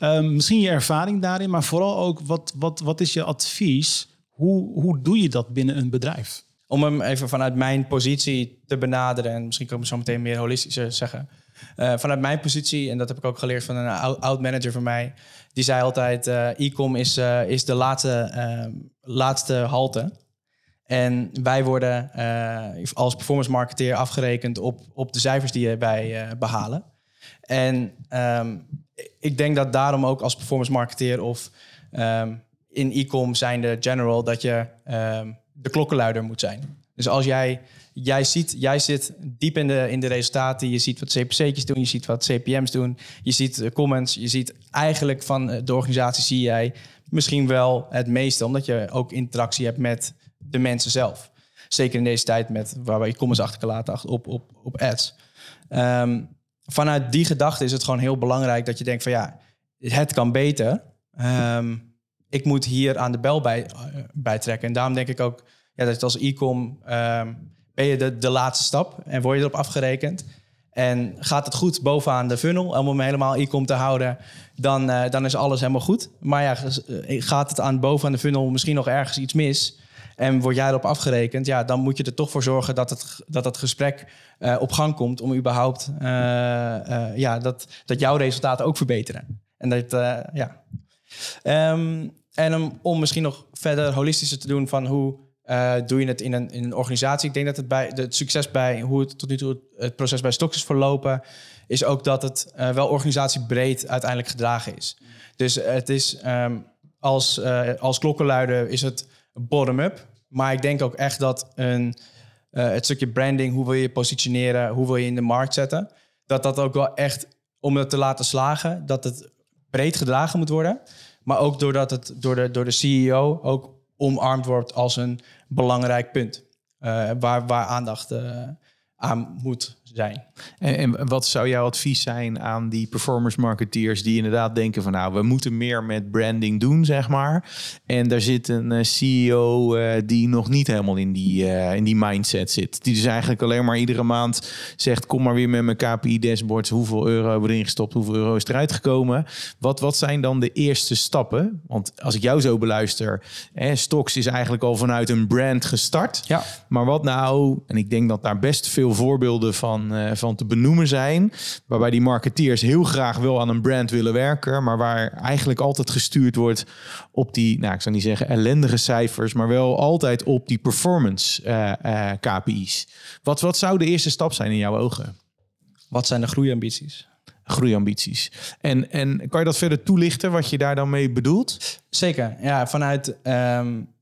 Um, misschien je ervaring daarin, maar vooral ook... wat, wat, wat is je advies? Hoe, hoe doe je dat binnen een bedrijf? Om hem even vanuit mijn positie te benaderen... en misschien kan ik zo meteen meer holistischer zeggen... Uh, vanuit mijn positie, en dat heb ik ook geleerd van een oud manager van mij, die zei altijd: uh, e-com is, uh, is de laatste, laatste halte. En wij worden als performance marketeer afgerekend op, op de cijfers die wij behalen. En um, ik denk dat daarom ook als performance marketeer of um, in e-com zijn de general dat je de klokkenluider moet zijn. Dus als jij jij, ziet, jij zit diep in de, in de resultaten. Je ziet wat CPC'tjes doen, je ziet wat CPM's doen. Je ziet comments. Je ziet eigenlijk van de organisatie zie jij misschien wel het meeste. Omdat je ook interactie hebt met de mensen zelf. Zeker in deze tijd met, waar je comments achter kan laten op, op, op ads. Um, vanuit die gedachte is het gewoon heel belangrijk dat je denkt van ja, het kan beter. Um, ik moet hier aan de bel bij, uh, bij trekken. En daarom denk ik ook ja, dat als e-com um, ben je de, de laatste stap en word je erop afgerekend. En gaat het goed bovenaan de funnel om hem helemaal e-com te houden, dan, uh, dan is alles helemaal goed. Maar ja, eh, gaat het aan bovenaan de funnel misschien nog ergens iets mis en word jij erop afgerekend, ja, dan moet je er toch voor zorgen dat het, dat het gesprek uh, op gang komt om überhaupt ja, dat, dat jouw resultaten ook verbeteren. En dat, ja. Um, en om, om misschien nog verder holistischer te doen van hoe eh, doe je het in een, in een organisatie. Ik denk dat het bij het succes bij hoe het tot nu toe het proces bij Stocks is verlopen, is ook dat het uh, wel organisatiebreed uiteindelijk gedragen is. Dus het is um, als, uh, als klokkenluider is het bottom-up. Maar ik denk ook echt dat een, het stukje branding, hoe wil je positioneren, hoe wil je in de markt zetten, dat dat ook wel echt om het te laten slagen, dat het breed gedragen moet worden. Maar ook doordat het door de, door de CEO ook omarmd wordt als een belangrijk punt. Uh, waar, waar aandacht uh, aan moet zijn. En, en, wat zou jouw advies zijn aan die performance marketeers die inderdaad denken van nou, we moeten meer met branding doen, zeg maar. En daar zit een uh, CEO uh, die nog niet helemaal in die, uh, in die mindset zit. Die dus eigenlijk alleen maar iedere maand zegt, kom maar weer met mijn KPI dashboards, hoeveel euro hebben we erin gestopt, hoeveel euro is eruit gekomen. Wat, wat zijn dan de eerste stappen? Want als ik jou zo beluister, hè, Stocks is eigenlijk al vanuit een brand gestart. Ja. Maar wat nou, en ik denk dat daar best veel voorbeelden van uh, van te benoemen zijn. Waarbij die marketeers heel graag wel aan een brand willen werken. Maar waar eigenlijk altijd gestuurd wordt op die, nou ik zou niet zeggen ellendige cijfers. Maar wel altijd op die performance uh, uh, KPI's. Wat, wat zou de eerste stap zijn in jouw ogen? Wat zijn de groeiambities? groeiambities. En, en kan je dat verder toelichten, wat je daar dan mee bedoelt? Zeker, ja, vanuit, um,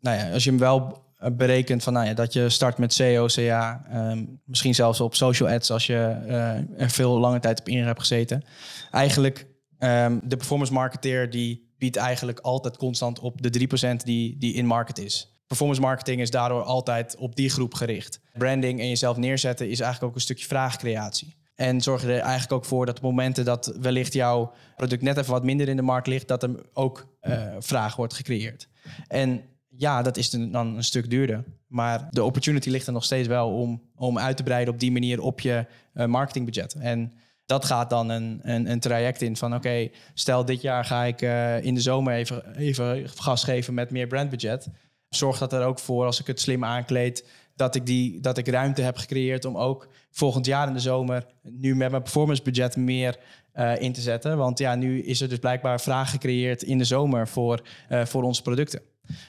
nou ja, als je hem wel eh, berekent van nou ja, dat je start met SEO, CA, um, misschien zelfs op social ads als je uh, er veel lange tijd op in hebt gezeten. Eigenlijk um, de performance marketeer die biedt eigenlijk altijd constant op de 3% die, die in market is. Performance marketing is daardoor altijd op die groep gericht. Branding en jezelf neerzetten is eigenlijk ook een stukje vraagcreatie. En zorg er eigenlijk ook voor dat op momenten dat wellicht jouw product net even wat minder in de markt ligt, dat er ook uh, vraag wordt gecreëerd. En ja, dat is dan een stuk duurder. Maar de opportunity ligt er nog steeds wel om, om uit te breiden op die manier op je uh, marketingbudget. En dat gaat dan een, een, een traject in van oké, stel dit jaar ga ik uh, in de zomer even, even gas geven met meer brandbudget. Zorg dat er ook voor, als ik het slim aankleed, dat ik, die, dat ik ruimte heb gecreëerd om ook volgend jaar in de zomer nu met mijn performance budget meer uh, in te zetten. Want ja, nu is er dus blijkbaar vraag gecreëerd in de zomer voor, voor onze producten.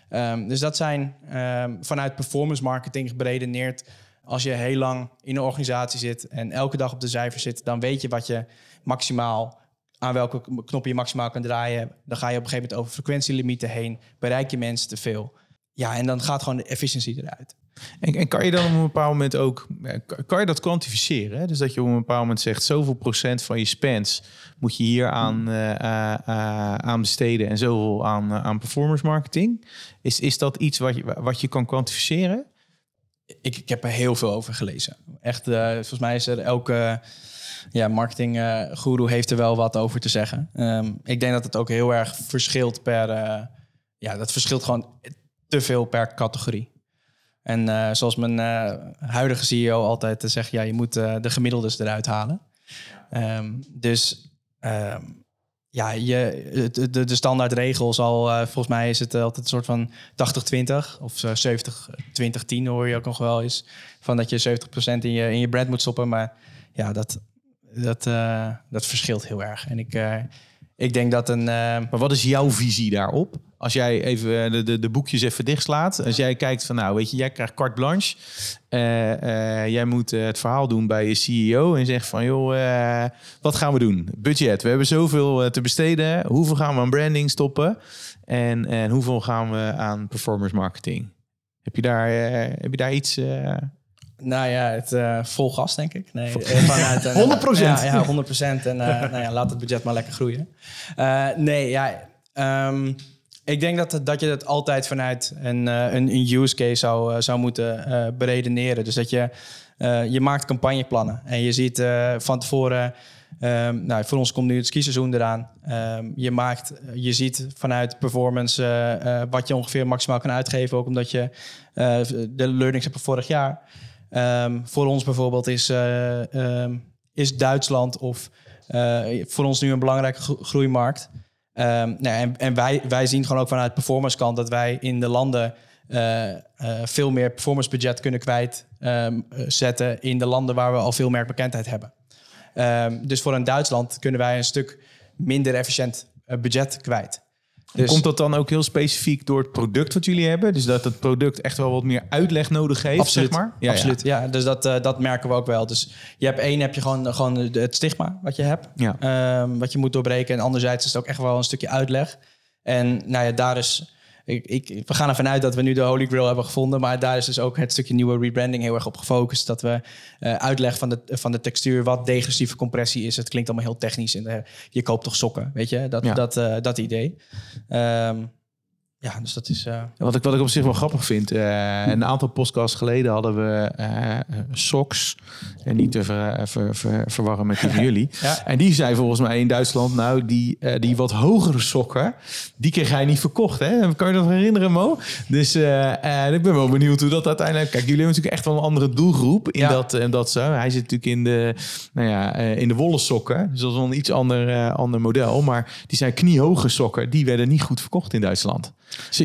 Um, dus dat zijn um, vanuit performance marketing geberedeneerd. Als je heel lang in een organisatie zit en elke dag op de cijfers zit, dan weet je wat je maximaal aan welke knop je maximaal kan draaien. Dan ga je op een gegeven moment over frequentielimieten heen. Bereik je mensen te veel. Ja, en dan gaat gewoon de efficiëntie eruit. En, en, kan je dan op een bepaald moment ook, kan je dat kwantificeren? Hè? Dus dat je op een bepaald moment zegt, zoveel procent van je spends moet je hier aan, uh, uh, aan besteden en zoveel aan, aan performance marketing. Is, is dat iets wat je, wat je kan kwantificeren? Ik, ik heb er heel veel over gelezen. Echt, volgens mij is er elke ja, marketing guru heeft er wel wat over te zeggen. Um, ik denk dat het ook heel erg verschilt per, ja, dat verschilt gewoon te veel per categorie. En uh, zoals mijn uh, huidige CEO altijd zegt, ja, je moet uh, de gemiddeldes eruit halen. Um, dus um, ja, je, de, de standaardregel zal, volgens mij is het altijd een soort van 80-20 of 70-20-10 hoor je ook nog wel eens. Van dat je 70% in je, in je brand moet stoppen. Maar ja, dat, dat, dat verschilt heel erg. En ik, ik denk dat een. Maar wat is jouw visie daarop? Als jij even de, de, de boekjes even dichtslaat. Als jij kijkt van, nou, weet je, jij krijgt carte blanche. Uh, jij moet het verhaal doen bij je CEO en zegt van, joh, wat gaan we doen? Budget. We hebben zoveel te besteden. Hoeveel gaan we aan branding stoppen? En, en hoeveel gaan we aan performance marketing? Heb je daar, heb je daar iets... Nou ja, het uh, vol gas, denk ik. Nee, vanuit, 100 procent. Ja, ja, 100 procent. En nou ja, laat het budget maar lekker groeien. Nee, ja... Um, ik denk dat, dat je het altijd vanuit een, een, een use case zou, zou moeten uh, beredeneren. Dus dat je, uh, je maakt campagneplannen en je ziet uh, van tevoren... Um, nou, voor ons komt nu het skiseizoen eraan. Um, je, maakt, je ziet vanuit performance wat je ongeveer maximaal kan uitgeven. Ook omdat je de learnings hebt van vorig jaar. Um, voor ons bijvoorbeeld is, is Duitsland of voor ons nu een belangrijke groeimarkt... Um, nou, en, en wij, wij zien gewoon ook vanuit performance kant dat wij in de landen uh, veel meer performance budget kunnen kwijtzetten um, in de landen waar we al veel merkbekendheid hebben. Dus voor een Duitsland kunnen wij een stuk minder efficiënt budget kwijt. Dus- Komt dat dan ook heel specifiek door het product wat jullie hebben? Dus dat het product echt wel wat meer uitleg nodig heeft, Absoluut. zeg maar? Ja, Absoluut. Ja, dus dat, eh, dat merken we ook wel. Dus je hebt één, heb je gewoon, gewoon het stigma wat je hebt. Ja. ehm, wat je moet doorbreken. En anderzijds is het ook echt wel een stukje uitleg. En nou ja, daar is... Ik, ik, we gaan ervan uit dat we nu de Holy Grail hebben gevonden. Maar daar is dus ook het stukje nieuwe rebranding heel erg op gefocust. Dat we eh uitleg van de, van de textuur, wat degressieve compressie is. Het klinkt allemaal heel technisch. En, eh, je koopt toch sokken, weet je? Dat, Ja. dat, eh, dat idee. Ehm, ja, dus dat is... eh, Wat ik, wat ik op zich wel grappig vind. eh, een aantal podcasts geleden hadden we socks. En niet te ver, ver- ver- verwarren met die van jullie. Ja. En die zei volgens mij in Duitsland... nou, die, die wat hogere sokken... die kreeg hij niet verkocht. Hè? Kan je dat herinneren, Mo? Dus ik ben wel benieuwd hoe dat uiteindelijk... Kijk, jullie hebben natuurlijk echt wel een andere doelgroep. In Ja. dat, en dat zo. Hij zit natuurlijk in de, nou ja, in de wollen sokken. Dus dat is wel een iets ander, ander model. Maar die zijn kniehoge sokken. Die werden niet goed verkocht in Duitsland.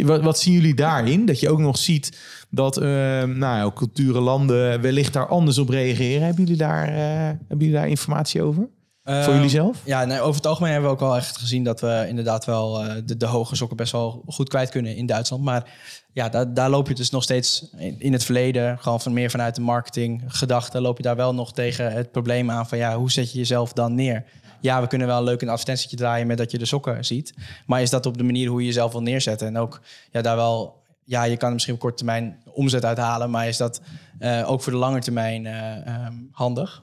Wat, wat zien jullie daarin? Dat je ook nog ziet dat eh, nou ja, culturen, landen wellicht daar anders op reageren. Hebben jullie daar, eh, hebben jullie daar informatie over? Voor Ehm, jullie zelf? Ja, nee, over het algemeen hebben we ook wel echt gezien dat we inderdaad wel eh, de, de hoge sokken best wel goed kwijt kunnen in Duitsland. Maar ja, daar, daar loop je dus nog steeds in, in het verleden, gewoon van meer vanuit de marketing gedachte, loop je daar wel nog tegen het probleem aan van ja, hoe zet je jezelf dan neer? Ja, we kunnen wel leuk een advertentietje draaien met dat je de sokken ziet. Maar is dat op de manier hoe je jezelf wil neerzetten? En ook ja, daar wel, ja, je kan er misschien op korte termijn omzet uithalen, maar is dat eh, ook voor de lange termijn eh, ehm, handig?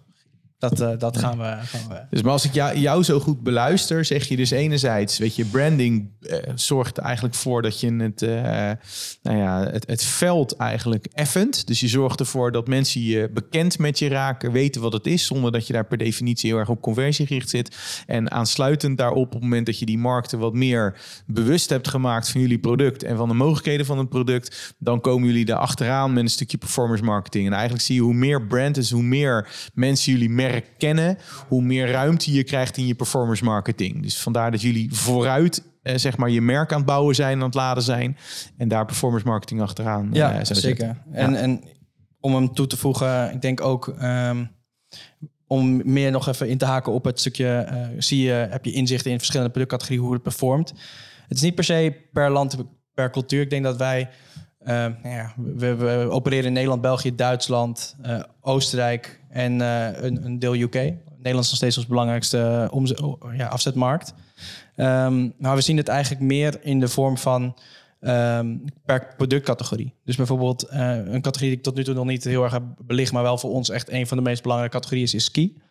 Dat, eh, dat gaan, we, gaan we Dus maar als ik jou, zo goed beluister, zeg je dus enerzijds, weet je, branding eh, zorgt eigenlijk voor dat je het, eh, nou ja, het, het veld eigenlijk effent. Dus je zorgt ervoor dat mensen je bekend met je raken, weten wat het is, zonder dat je daar per definitie heel erg op conversie gericht zit. En aansluitend daarop, op het moment dat je die markten wat meer bewust hebt gemaakt van jullie product en van de mogelijkheden van het product, dan komen jullie daar achteraan met een stukje performance marketing. En eigenlijk zie je hoe meer brand is, hoe meer mensen jullie merk kennen, hoe meer ruimte je krijgt in je performance marketing. Dus vandaar dat jullie vooruit eh, zeg maar je merk aan het bouwen zijn, aan het laden zijn en daar performance marketing achteraan. Ja, eh, zeker. zetten. En, en om hem toe te voegen, ik denk ook ehm, om meer nog even in te haken op het stukje, eh, zie je, heb je inzichten in verschillende productcategorieën hoe het performt. Het is niet per se per land, per cultuur. Ik denk dat wij, eh, nou ja, we, we opereren in Nederland, België, Duitsland, eh, Oostenrijk en eh, een, een deel UK. Nederland is nog steeds ons belangrijkste oh, ja, afzetmarkt. Ehm, maar we zien het eigenlijk meer in de vorm van ehm, per productcategorie. Dus bijvoorbeeld eh, een categorie die ik tot nu toe nog niet heel erg heb belicht, maar wel voor ons echt een van de meest belangrijke categorieën is, is ski.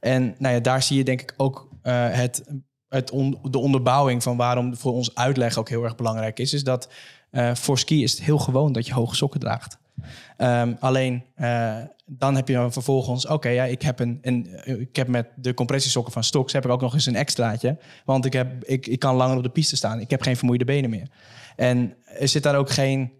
En nou ja, daar zie je denk ik ook eh, het, het de onderbouwing van waarom voor ons uitleg ook heel erg belangrijk is. Is dat eh, voor ski is het heel gewoon dat je hoge sokken draagt. Ehm, alleen eh, dan heb je dan vervolgens, oké, ja, ik heb een, een, eh, ik heb met de compressiesokken van Stoks heb ik ook nog eens een extraatje, want ik heb, ik, ik kan langer op de piste staan. Ik heb geen vermoeide benen meer. En er zit daar ook geen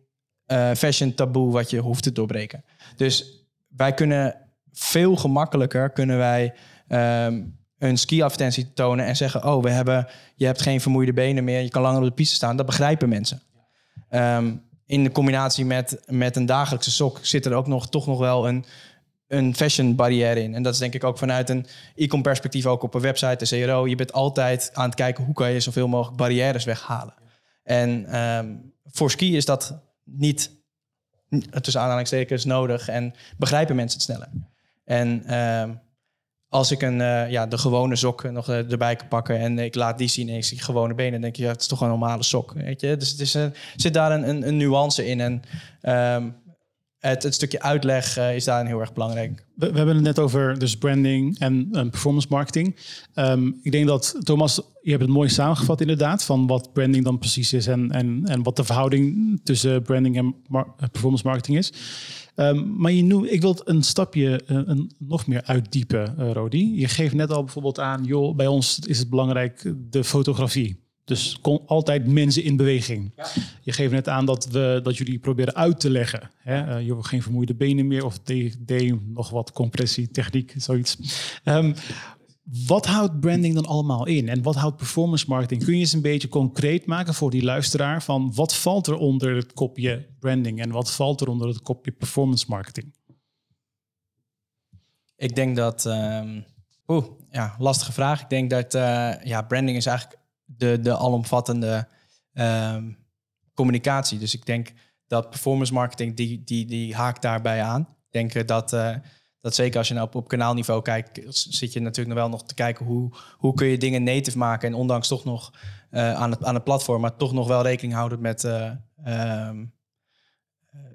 eh, fashion taboe wat je hoeft te doorbreken. Dus wij kunnen veel gemakkelijker kunnen wij ehm, een ski-advertentie tonen en zeggen: Oh, we hebben, je hebt geen vermoeide benen meer, je kan langer op de piste staan. Dat begrijpen mensen. Ehm, in de combinatie met, met een dagelijkse sok zit er ook nog toch nog wel een, een fashion barrière in. En dat is denk ik ook vanuit een e-com perspectief ook op een website, de CRO. Je bent altijd aan het kijken hoe kan je zoveel mogelijk barrières weghalen. En ehm, voor ski is dat niet tussen aanhalingstekens nodig en begrijpen mensen het sneller. En ehm, als ik een, eh, ja, de gewone sok nog eh, erbij kan pakken en ik laat die zien en zie gewone benen, denk je, ja, het is toch een normale sok. Weet je? Dus het is een, zit daar een, een, een nuance in. En ehm, het, het stukje uitleg eh, is daarin heel erg belangrijk. We, hebben het net over dus branding en eh, performance marketing. Ehm, ik denk dat, Thomas, je hebt het mooi samengevat inderdaad... van wat branding dan precies is... en, en, en wat de verhouding tussen branding en eh, performance marketing is. Ehm, maar je noemt, ik wil een stapje eh, een, nog meer uitdiepen, eh, Rodi. Je geeft net al bijvoorbeeld aan... joh, bij ons is het belangrijk de fotografie... Dus kon altijd mensen in beweging. Je geeft net aan dat, we, dat jullie proberen uit te leggen. Hè? Eh, je hebt geen vermoeide benen meer of DD, nog wat compressietechniek, zoiets. Ehm, wat houdt branding dan allemaal in? En wat houdt performance marketing? Kun je eens een beetje concreet maken voor die luisteraar van wat valt er onder het kopje branding en wat valt er onder het kopje performance marketing? Ik denk dat. ehm Oeh, ja, lastige vraag. Ik denk dat eh, ja, branding is eigenlijk de, de alomvattende ehm, communicatie. Dus ik denk dat performance marketing, die, die, die haakt daarbij aan. Ik denk dat, eh, dat zeker als je nou op, kanaalniveau kijkt, zit je natuurlijk nog wel nog te kijken hoe, hoe kun je dingen native maken. En ondanks toch nog eh, aan, het, aan het platform, maar toch nog wel rekening houden met, ehm,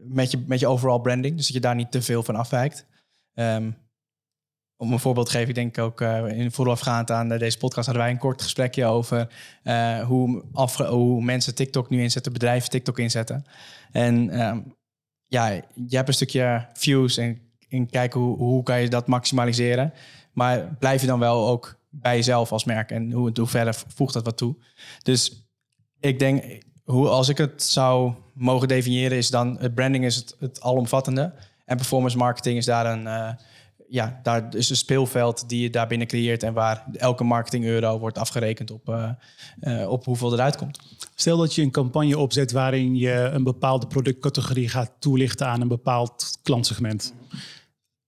met, je, met je overall branding. Dus dat je daar niet te veel van afwijkt. Um, om een voorbeeld te geven, ik denk ook uh, in voorafgaand aan deze podcast hadden wij een kort gesprekje over hoe, hoe mensen TikTok nu inzetten, bedrijven TikTok inzetten. En um, ja, je hebt een stukje views en, en kijken hoe, hoe kan je dat maximaliseren. Maar blijf je dan wel ook bij jezelf als merk en hoe, hoe verder voegt dat wat toe. Dus ik denk, hoe, als ik het zou mogen definiëren, is dan het branding is het, het alomvattende. En performance marketing is daar een, uh, ja, daar is een speelveld die je daarbinnen creëert en waar elke marketing euro wordt afgerekend op, uh, uh, op hoeveel eruit komt. Stel dat je een campagne opzet waarin je een bepaalde productcategorie gaat toelichten aan een bepaald klantsegment.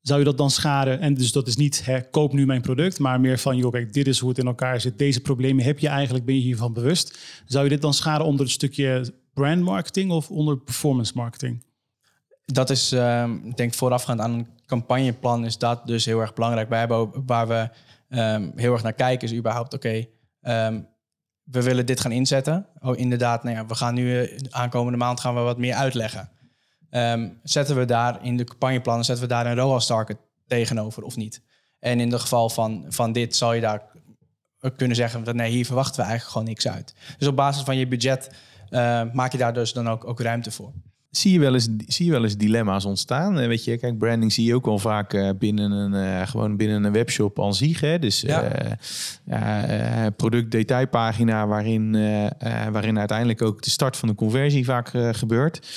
Zou je dat dan schaden? En dus dat is niet hè, koop nu mijn product, maar meer van joh, kijk, dit is hoe het in elkaar zit. Deze problemen heb je eigenlijk, ben je hiervan bewust. Zou je dit dan schaden onder het stukje brand marketing of onder performance marketing? Dat is, uh, ik denk voorafgaand aan een campagneplan is dat dus heel erg belangrijk. Wij waar we um, heel erg naar kijken is überhaupt, oké, um, we willen dit gaan inzetten. Oh, inderdaad, nou ja, we gaan nu uh, aankomende maand gaan we wat meer uitleggen. Um, zetten we daar in de campagneplannen, zetten we daar een ROAS target tegenover of niet? En in het geval van, van dit zal je daar kunnen zeggen dat nee, hier verwachten we eigenlijk gewoon niks uit. Dus op basis van je budget uh, maak je daar dus dan ook, ook ruimte voor. Zie je, wel eens, zie je wel eens dilemma's ontstaan? Weet je, kijk, branding zie je ook wel vaak uh, binnen een, uh, gewoon binnen een webshop al zich. Hè? Dus ja. uh, productdetailpagina waarin, waarin uiteindelijk ook de start van de conversie vaak gebeurt.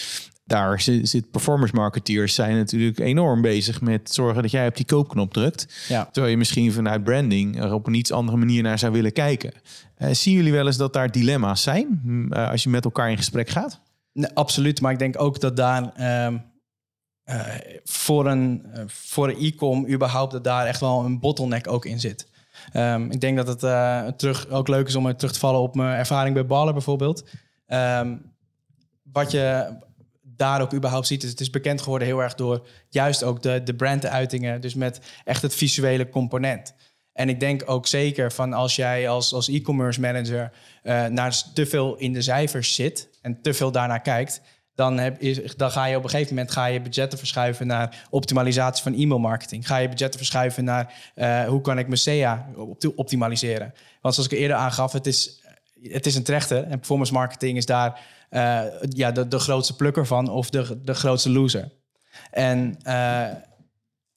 Daar zit, performance marketeers zijn natuurlijk enorm bezig met zorgen dat jij op die koopknop drukt. Ja. Terwijl je misschien vanuit branding er op een iets andere manier naar zou willen kijken. zien jullie wel eens dat daar dilemma's zijn als je met elkaar in gesprek gaat? Nee, absoluut, maar ik denk ook dat daar um, uh, voor een voor een e-com überhaupt dat daar echt wel een bottleneck ook in zit. Um, ik denk dat het uh, terug ook leuk is om terug te vallen op mijn ervaring bij Baller bijvoorbeeld. Um, wat je daar ook überhaupt ziet, is het is bekend geworden heel erg door juist ook de, de branduitingen, dus met echt het visuele component. En ik denk ook zeker van als jij als, als e-commerce manager uh, naar te veel in de cijfers zit en te veel daarnaar kijkt, dan, heb, is, dan ga je op een gegeven moment ga je budgetten verschuiven naar optimalisatie van e-mailmarketing. Ga je budgetten verschuiven naar uh, hoe kan ik mijn SEA optimaliseren. Want zoals ik eerder aangaf, het is, het is een trechter en performance marketing is daar uh, ja, de, de grootste plukker van of de, de grootste loser. En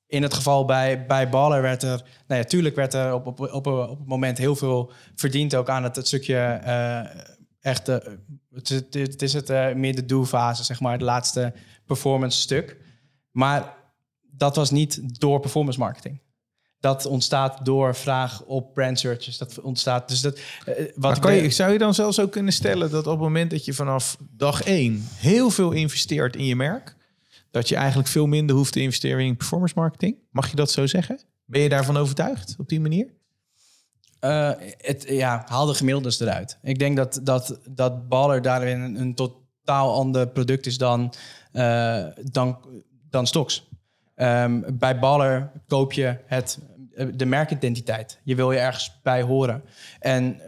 in het geval bij, bij Baller werd er, nou ja, werd er op, op, op, op het moment heel veel verdiend ook aan het, het stukje uh, het, het, is het meer de do-fase, zeg maar, het laatste performance stuk. Maar dat was niet door performance marketing. Dat ontstaat door vraag op brand searches. Dat ontstaat. Dus dat, wat kan je, zou je dan zelfs ook kunnen stellen dat op het moment dat je vanaf dag één heel veel investeert in je merk, dat je eigenlijk veel minder hoeft te investeren in performance marketing. Mag je dat zo zeggen? Ben je daarvan overtuigd op die manier? Uh, het, ja, haal de gemiddeldes eruit. Ik denk dat, dat, dat Baller daarin een, een totaal ander product is dan, uh, dan, dan Stocks. Um, bij Baller koop je het, de merkidentiteit. Je wil je ergens bij horen. En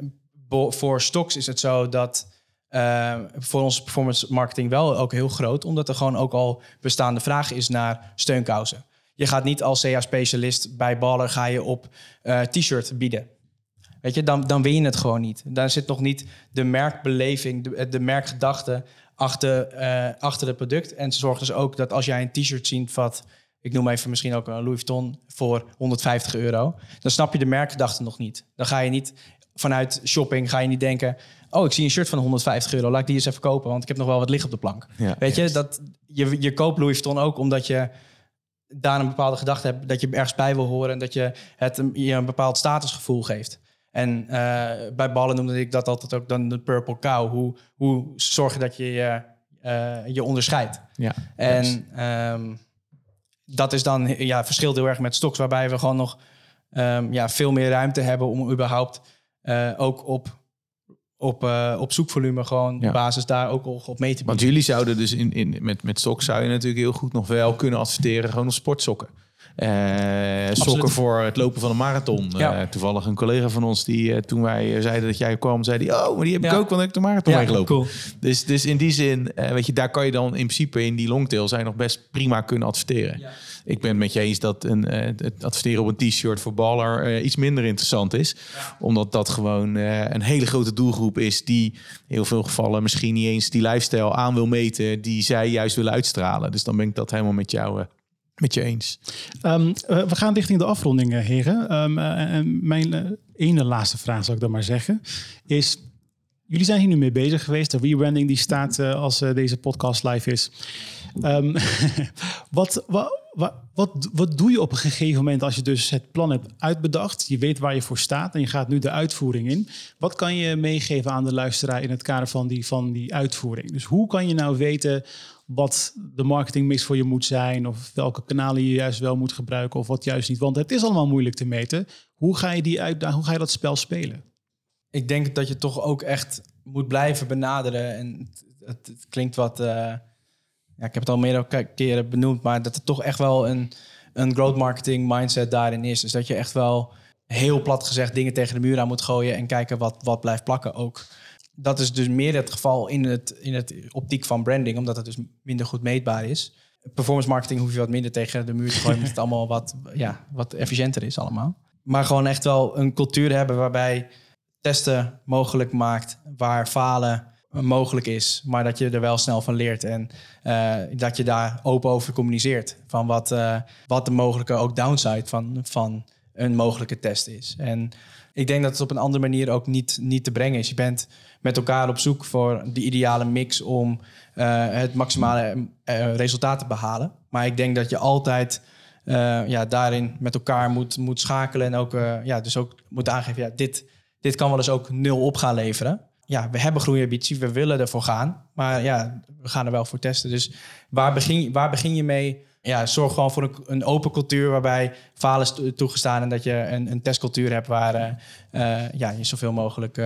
voor Stocks is het zo dat uh, voor onze performance marketing wel ook heel groot, omdat er gewoon ook al bestaande vraag is naar steunkousen. Je gaat niet als CA-specialist bij Baller ga je op uh, t-shirt bieden. Weet je, dan, dan win je het gewoon niet. Daar zit nog niet de merkbeleving, de, merkgedachte achter, uh, achter het product. En ze zorgen dus ook dat als jij een t-shirt ziet wat, ik noem even misschien ook een Louis Vuitton voor 150 euro, dan snap je de merkgedachte nog niet. Dan ga je niet vanuit shopping, ga je niet denken, oh, ik zie een shirt van 150 euro, laat ik die eens even kopen, want ik heb nog wel wat liggen op de plank. Ja, Weet je, dat, je, je koopt Louis Vuitton ook omdat je daar een bepaalde gedachte hebt, dat je ergens bij wil horen en dat je het je een bepaald statusgevoel geeft. En uh, bij ballen noemde ik dat altijd ook dan de purple cow. Hoe, hoe zorg je dat je je, uh, je onderscheidt? Ja, en um, dat is dan, ja, verschilt heel erg met stocks, waarbij we gewoon nog um, ja, veel meer ruimte hebben om überhaupt uh, ook op op, uh, op zoekvolume gewoon Ja. basis daar ook al op mee te Want bieden. jullie zouden dus in, in, met, met stok zou je natuurlijk heel goed nog wel kunnen adverteren gewoon op sportsokken. Eh, sokken voor het lopen van een marathon. Ja. Eh, toevallig een collega van ons die eh, toen wij zeiden dat jij kwam, zei die, oh, maar die heb ik Ja. ook, want ik heb de marathon meegelopen. cool. Dus, dus in die zin, weet je, daar kan je dan in principe in die longtail zijn nog best prima kunnen adverteren. Ja. Ik ben het met je eens dat een, het adverteren op een t-shirt voor baller iets minder interessant is. Omdat dat gewoon een hele grote doelgroep is die in heel veel gevallen misschien niet eens die lifestyle aan wil meten die zij juist willen uitstralen. Dus dan ben ik dat helemaal met jou met je eens. Ehm, eh, we gaan richting de afronding, eh, heren. En mijn ene laatste vraag, zal ik dan maar zeggen, is... Jullie zijn hier nu mee bezig geweest. De rebranding die staat als deze podcast live is. Ehm, wat, wat, wat, wat, wat doe je op een gegeven moment als je dus het plan hebt uitbedacht? Je weet waar je voor staat en je gaat nu de uitvoering in. Wat kan je meegeven aan de luisteraar in het kader van die, van die uitvoering? Dus hoe kan je nou weten wat de marketingmix voor je moet zijn... of welke kanalen je juist wel moet gebruiken of wat juist niet? Want het is allemaal moeilijk te meten. Hoe ga je, die uitdaging, hoe ga je dat spel spelen? Ik denk dat je toch ook echt moet blijven benaderen. En het, het, het klinkt wat... eh, ja, ik heb het al meerdere keren benoemd, maar dat er toch echt wel een, een growth marketing mindset daarin is. Dus dat je echt wel heel plat gezegd dingen tegen de muur aan moet gooien en kijken wat, wat blijft plakken ook. Dat is dus meer het geval in het, in het optiek van branding, omdat het dus minder goed meetbaar is. Performance marketing hoef je wat minder tegen de muur te gooien, omdat het allemaal wat, ja, wat efficiënter is allemaal. Maar gewoon echt wel een cultuur hebben waarbij testen mogelijk maakt, waar falen mogelijk is, maar dat je er wel snel van leert en eh, dat je daar open over communiceert van wat, eh, wat de mogelijke ook downside van, van een mogelijke test is. En ik denk dat het op een andere manier ook niet, niet te brengen is. Je bent met elkaar op zoek voor de ideale mix om eh, het maximale eh, resultaat te behalen. Maar ik denk dat je altijd eh, ja, daarin met elkaar moet, moet schakelen en ook, ja, dus ook moet aangeven, ja, dit, dit kan wel eens ook nul op gaan leveren. Ja, we hebben groeiambitie, we willen ervoor gaan. Maar ja, we gaan er wel voor testen. Dus waar begin, waar begin je mee? Ja, zorg gewoon voor een, open cultuur waarbij falen is to- toegestaan... en dat je een, een testcultuur hebt waar ja, je zoveel mogelijk...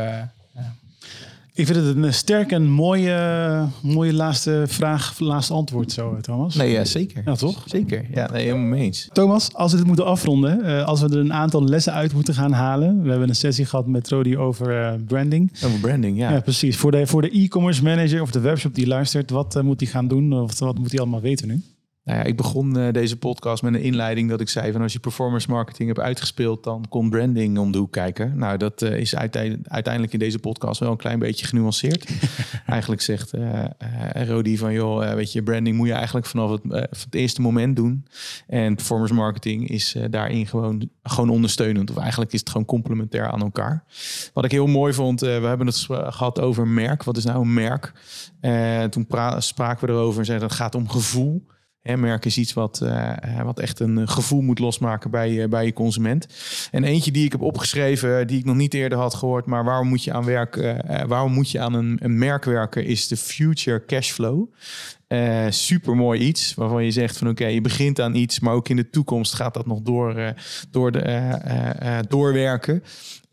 Ik vind het een sterk en mooie, mooie laatste vraag, laatste antwoord zo, Thomas. Nee, ja, zeker. Ja, toch? Zeker. Ja, nee, helemaal mee eens. Thomas, als we dit moeten afronden, eh, als we er een aantal lessen uit moeten gaan halen. We hebben een sessie gehad met Rodi over eh, branding. Over branding, ja. Ja, precies. Voor de, voor de e-commerce manager of de webshop die luistert, wat eh, moet hij gaan doen? Of wat moet hij allemaal weten nu? Nou ja, ik begon eh, deze podcast met een inleiding dat ik zei van als je performance marketing hebt uitgespeeld, dan komt branding om de hoek kijken. Nou, dat eh, is uitei- uiteindelijk in deze podcast wel een klein beetje genuanceerd. eigenlijk zegt eh, Rodi van joh, weet je, branding moet je eigenlijk vanaf het, het eerste moment doen. En performance marketing is daarin gewoon, gewoon ondersteunend. Of eigenlijk is het gewoon complementair aan elkaar. Wat ik heel mooi vond, we hebben het gehad over merk. Wat is nou een merk? Toen pra- spraken we erover en zeiden dat het gaat om gevoel. Merk is iets wat, eh, eh, wat echt een eh, gevoel moet losmaken bij, eh, bij je consument. En eentje die ik heb opgeschreven, die ik nog niet eerder had gehoord, maar waarom moet je aan werk, eh, waarom moet je aan een, een merk werken, is de future cashflow. Eh super mooi iets waarvan je zegt van oké, je begint aan iets, maar ook in de toekomst gaat dat nog door, door de, doorwerken.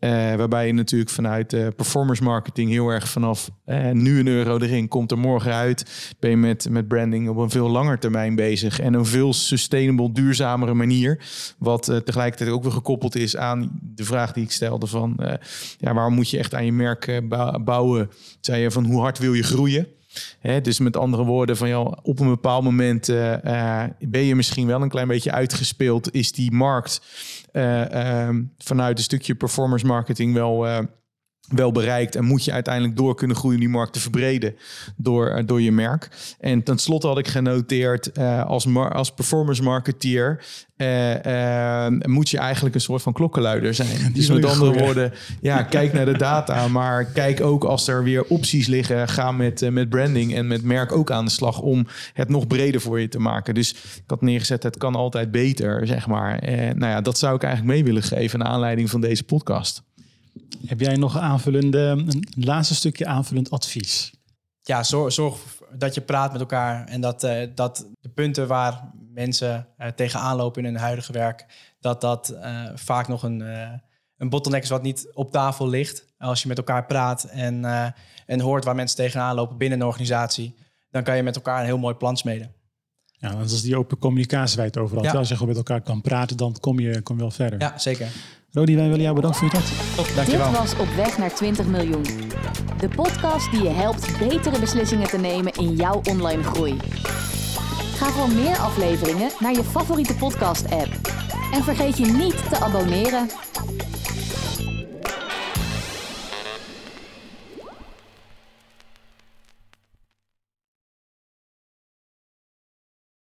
Eh, waarbij je natuurlijk vanuit eh, performance marketing heel erg vanaf eh, nu een euro erin, komt er morgen uit. Ben je met, met branding op een veel langer termijn bezig en een veel sustainable, duurzamere manier. Wat tegelijkertijd ook weer gekoppeld is aan de vraag die ik stelde van ja, waarom moet je echt aan je merk bou- bouwen? Zei je van hoe hard wil je groeien? Dus met andere woorden, van joh, op een bepaald moment eh, eh, ben je misschien wel een klein beetje uitgespeeld. Is die markt eh, ehm, vanuit een stukje performance marketing wel, wel bereikt. En moet je uiteindelijk door kunnen groeien die markt te verbreden door, eh, door je merk. En tenslotte had ik genoteerd eh, als, mar- als performance marketeer. eh, moet je eigenlijk een soort van klokkenluider zijn. dus met andere woorden, ja, kijk naar de data, maar kijk ook als er weer opties liggen, ga met, met branding en met merk ook aan de slag om het nog breder voor je te maken. Dus ik had neergezet, het kan altijd beter, zeg maar. Nou ja, dat zou ik eigenlijk mee willen geven naar aanleiding van deze podcast. Heb jij nog aanvullende, een laatste stukje aanvullend advies? ja, zorg, zorg dat je praat met elkaar en dat, eh, dat de punten waar mensen eh, tegenaan lopen in hun huidige werk, dat dat eh, vaak nog een, een bottleneck is wat niet op tafel ligt. Als je met elkaar praat en, uh, en hoort waar mensen tegenaan lopen binnen een organisatie, dan kan je met elkaar een heel mooi plan smeden. Ja, dat is die open communicatie wij het overal. Ja. Als je gewoon met elkaar kan praten, dan kom je, kom je wel verder. Ja, zeker. Rodi, wij willen jou bedanken voor je tijd. Top, dankjewel. Dit was Op weg naar 20 miljoen. De podcast die je helpt betere beslissingen te nemen in jouw online groei. Ga voor meer afleveringen naar je favoriete podcast app. En vergeet je niet te abonneren.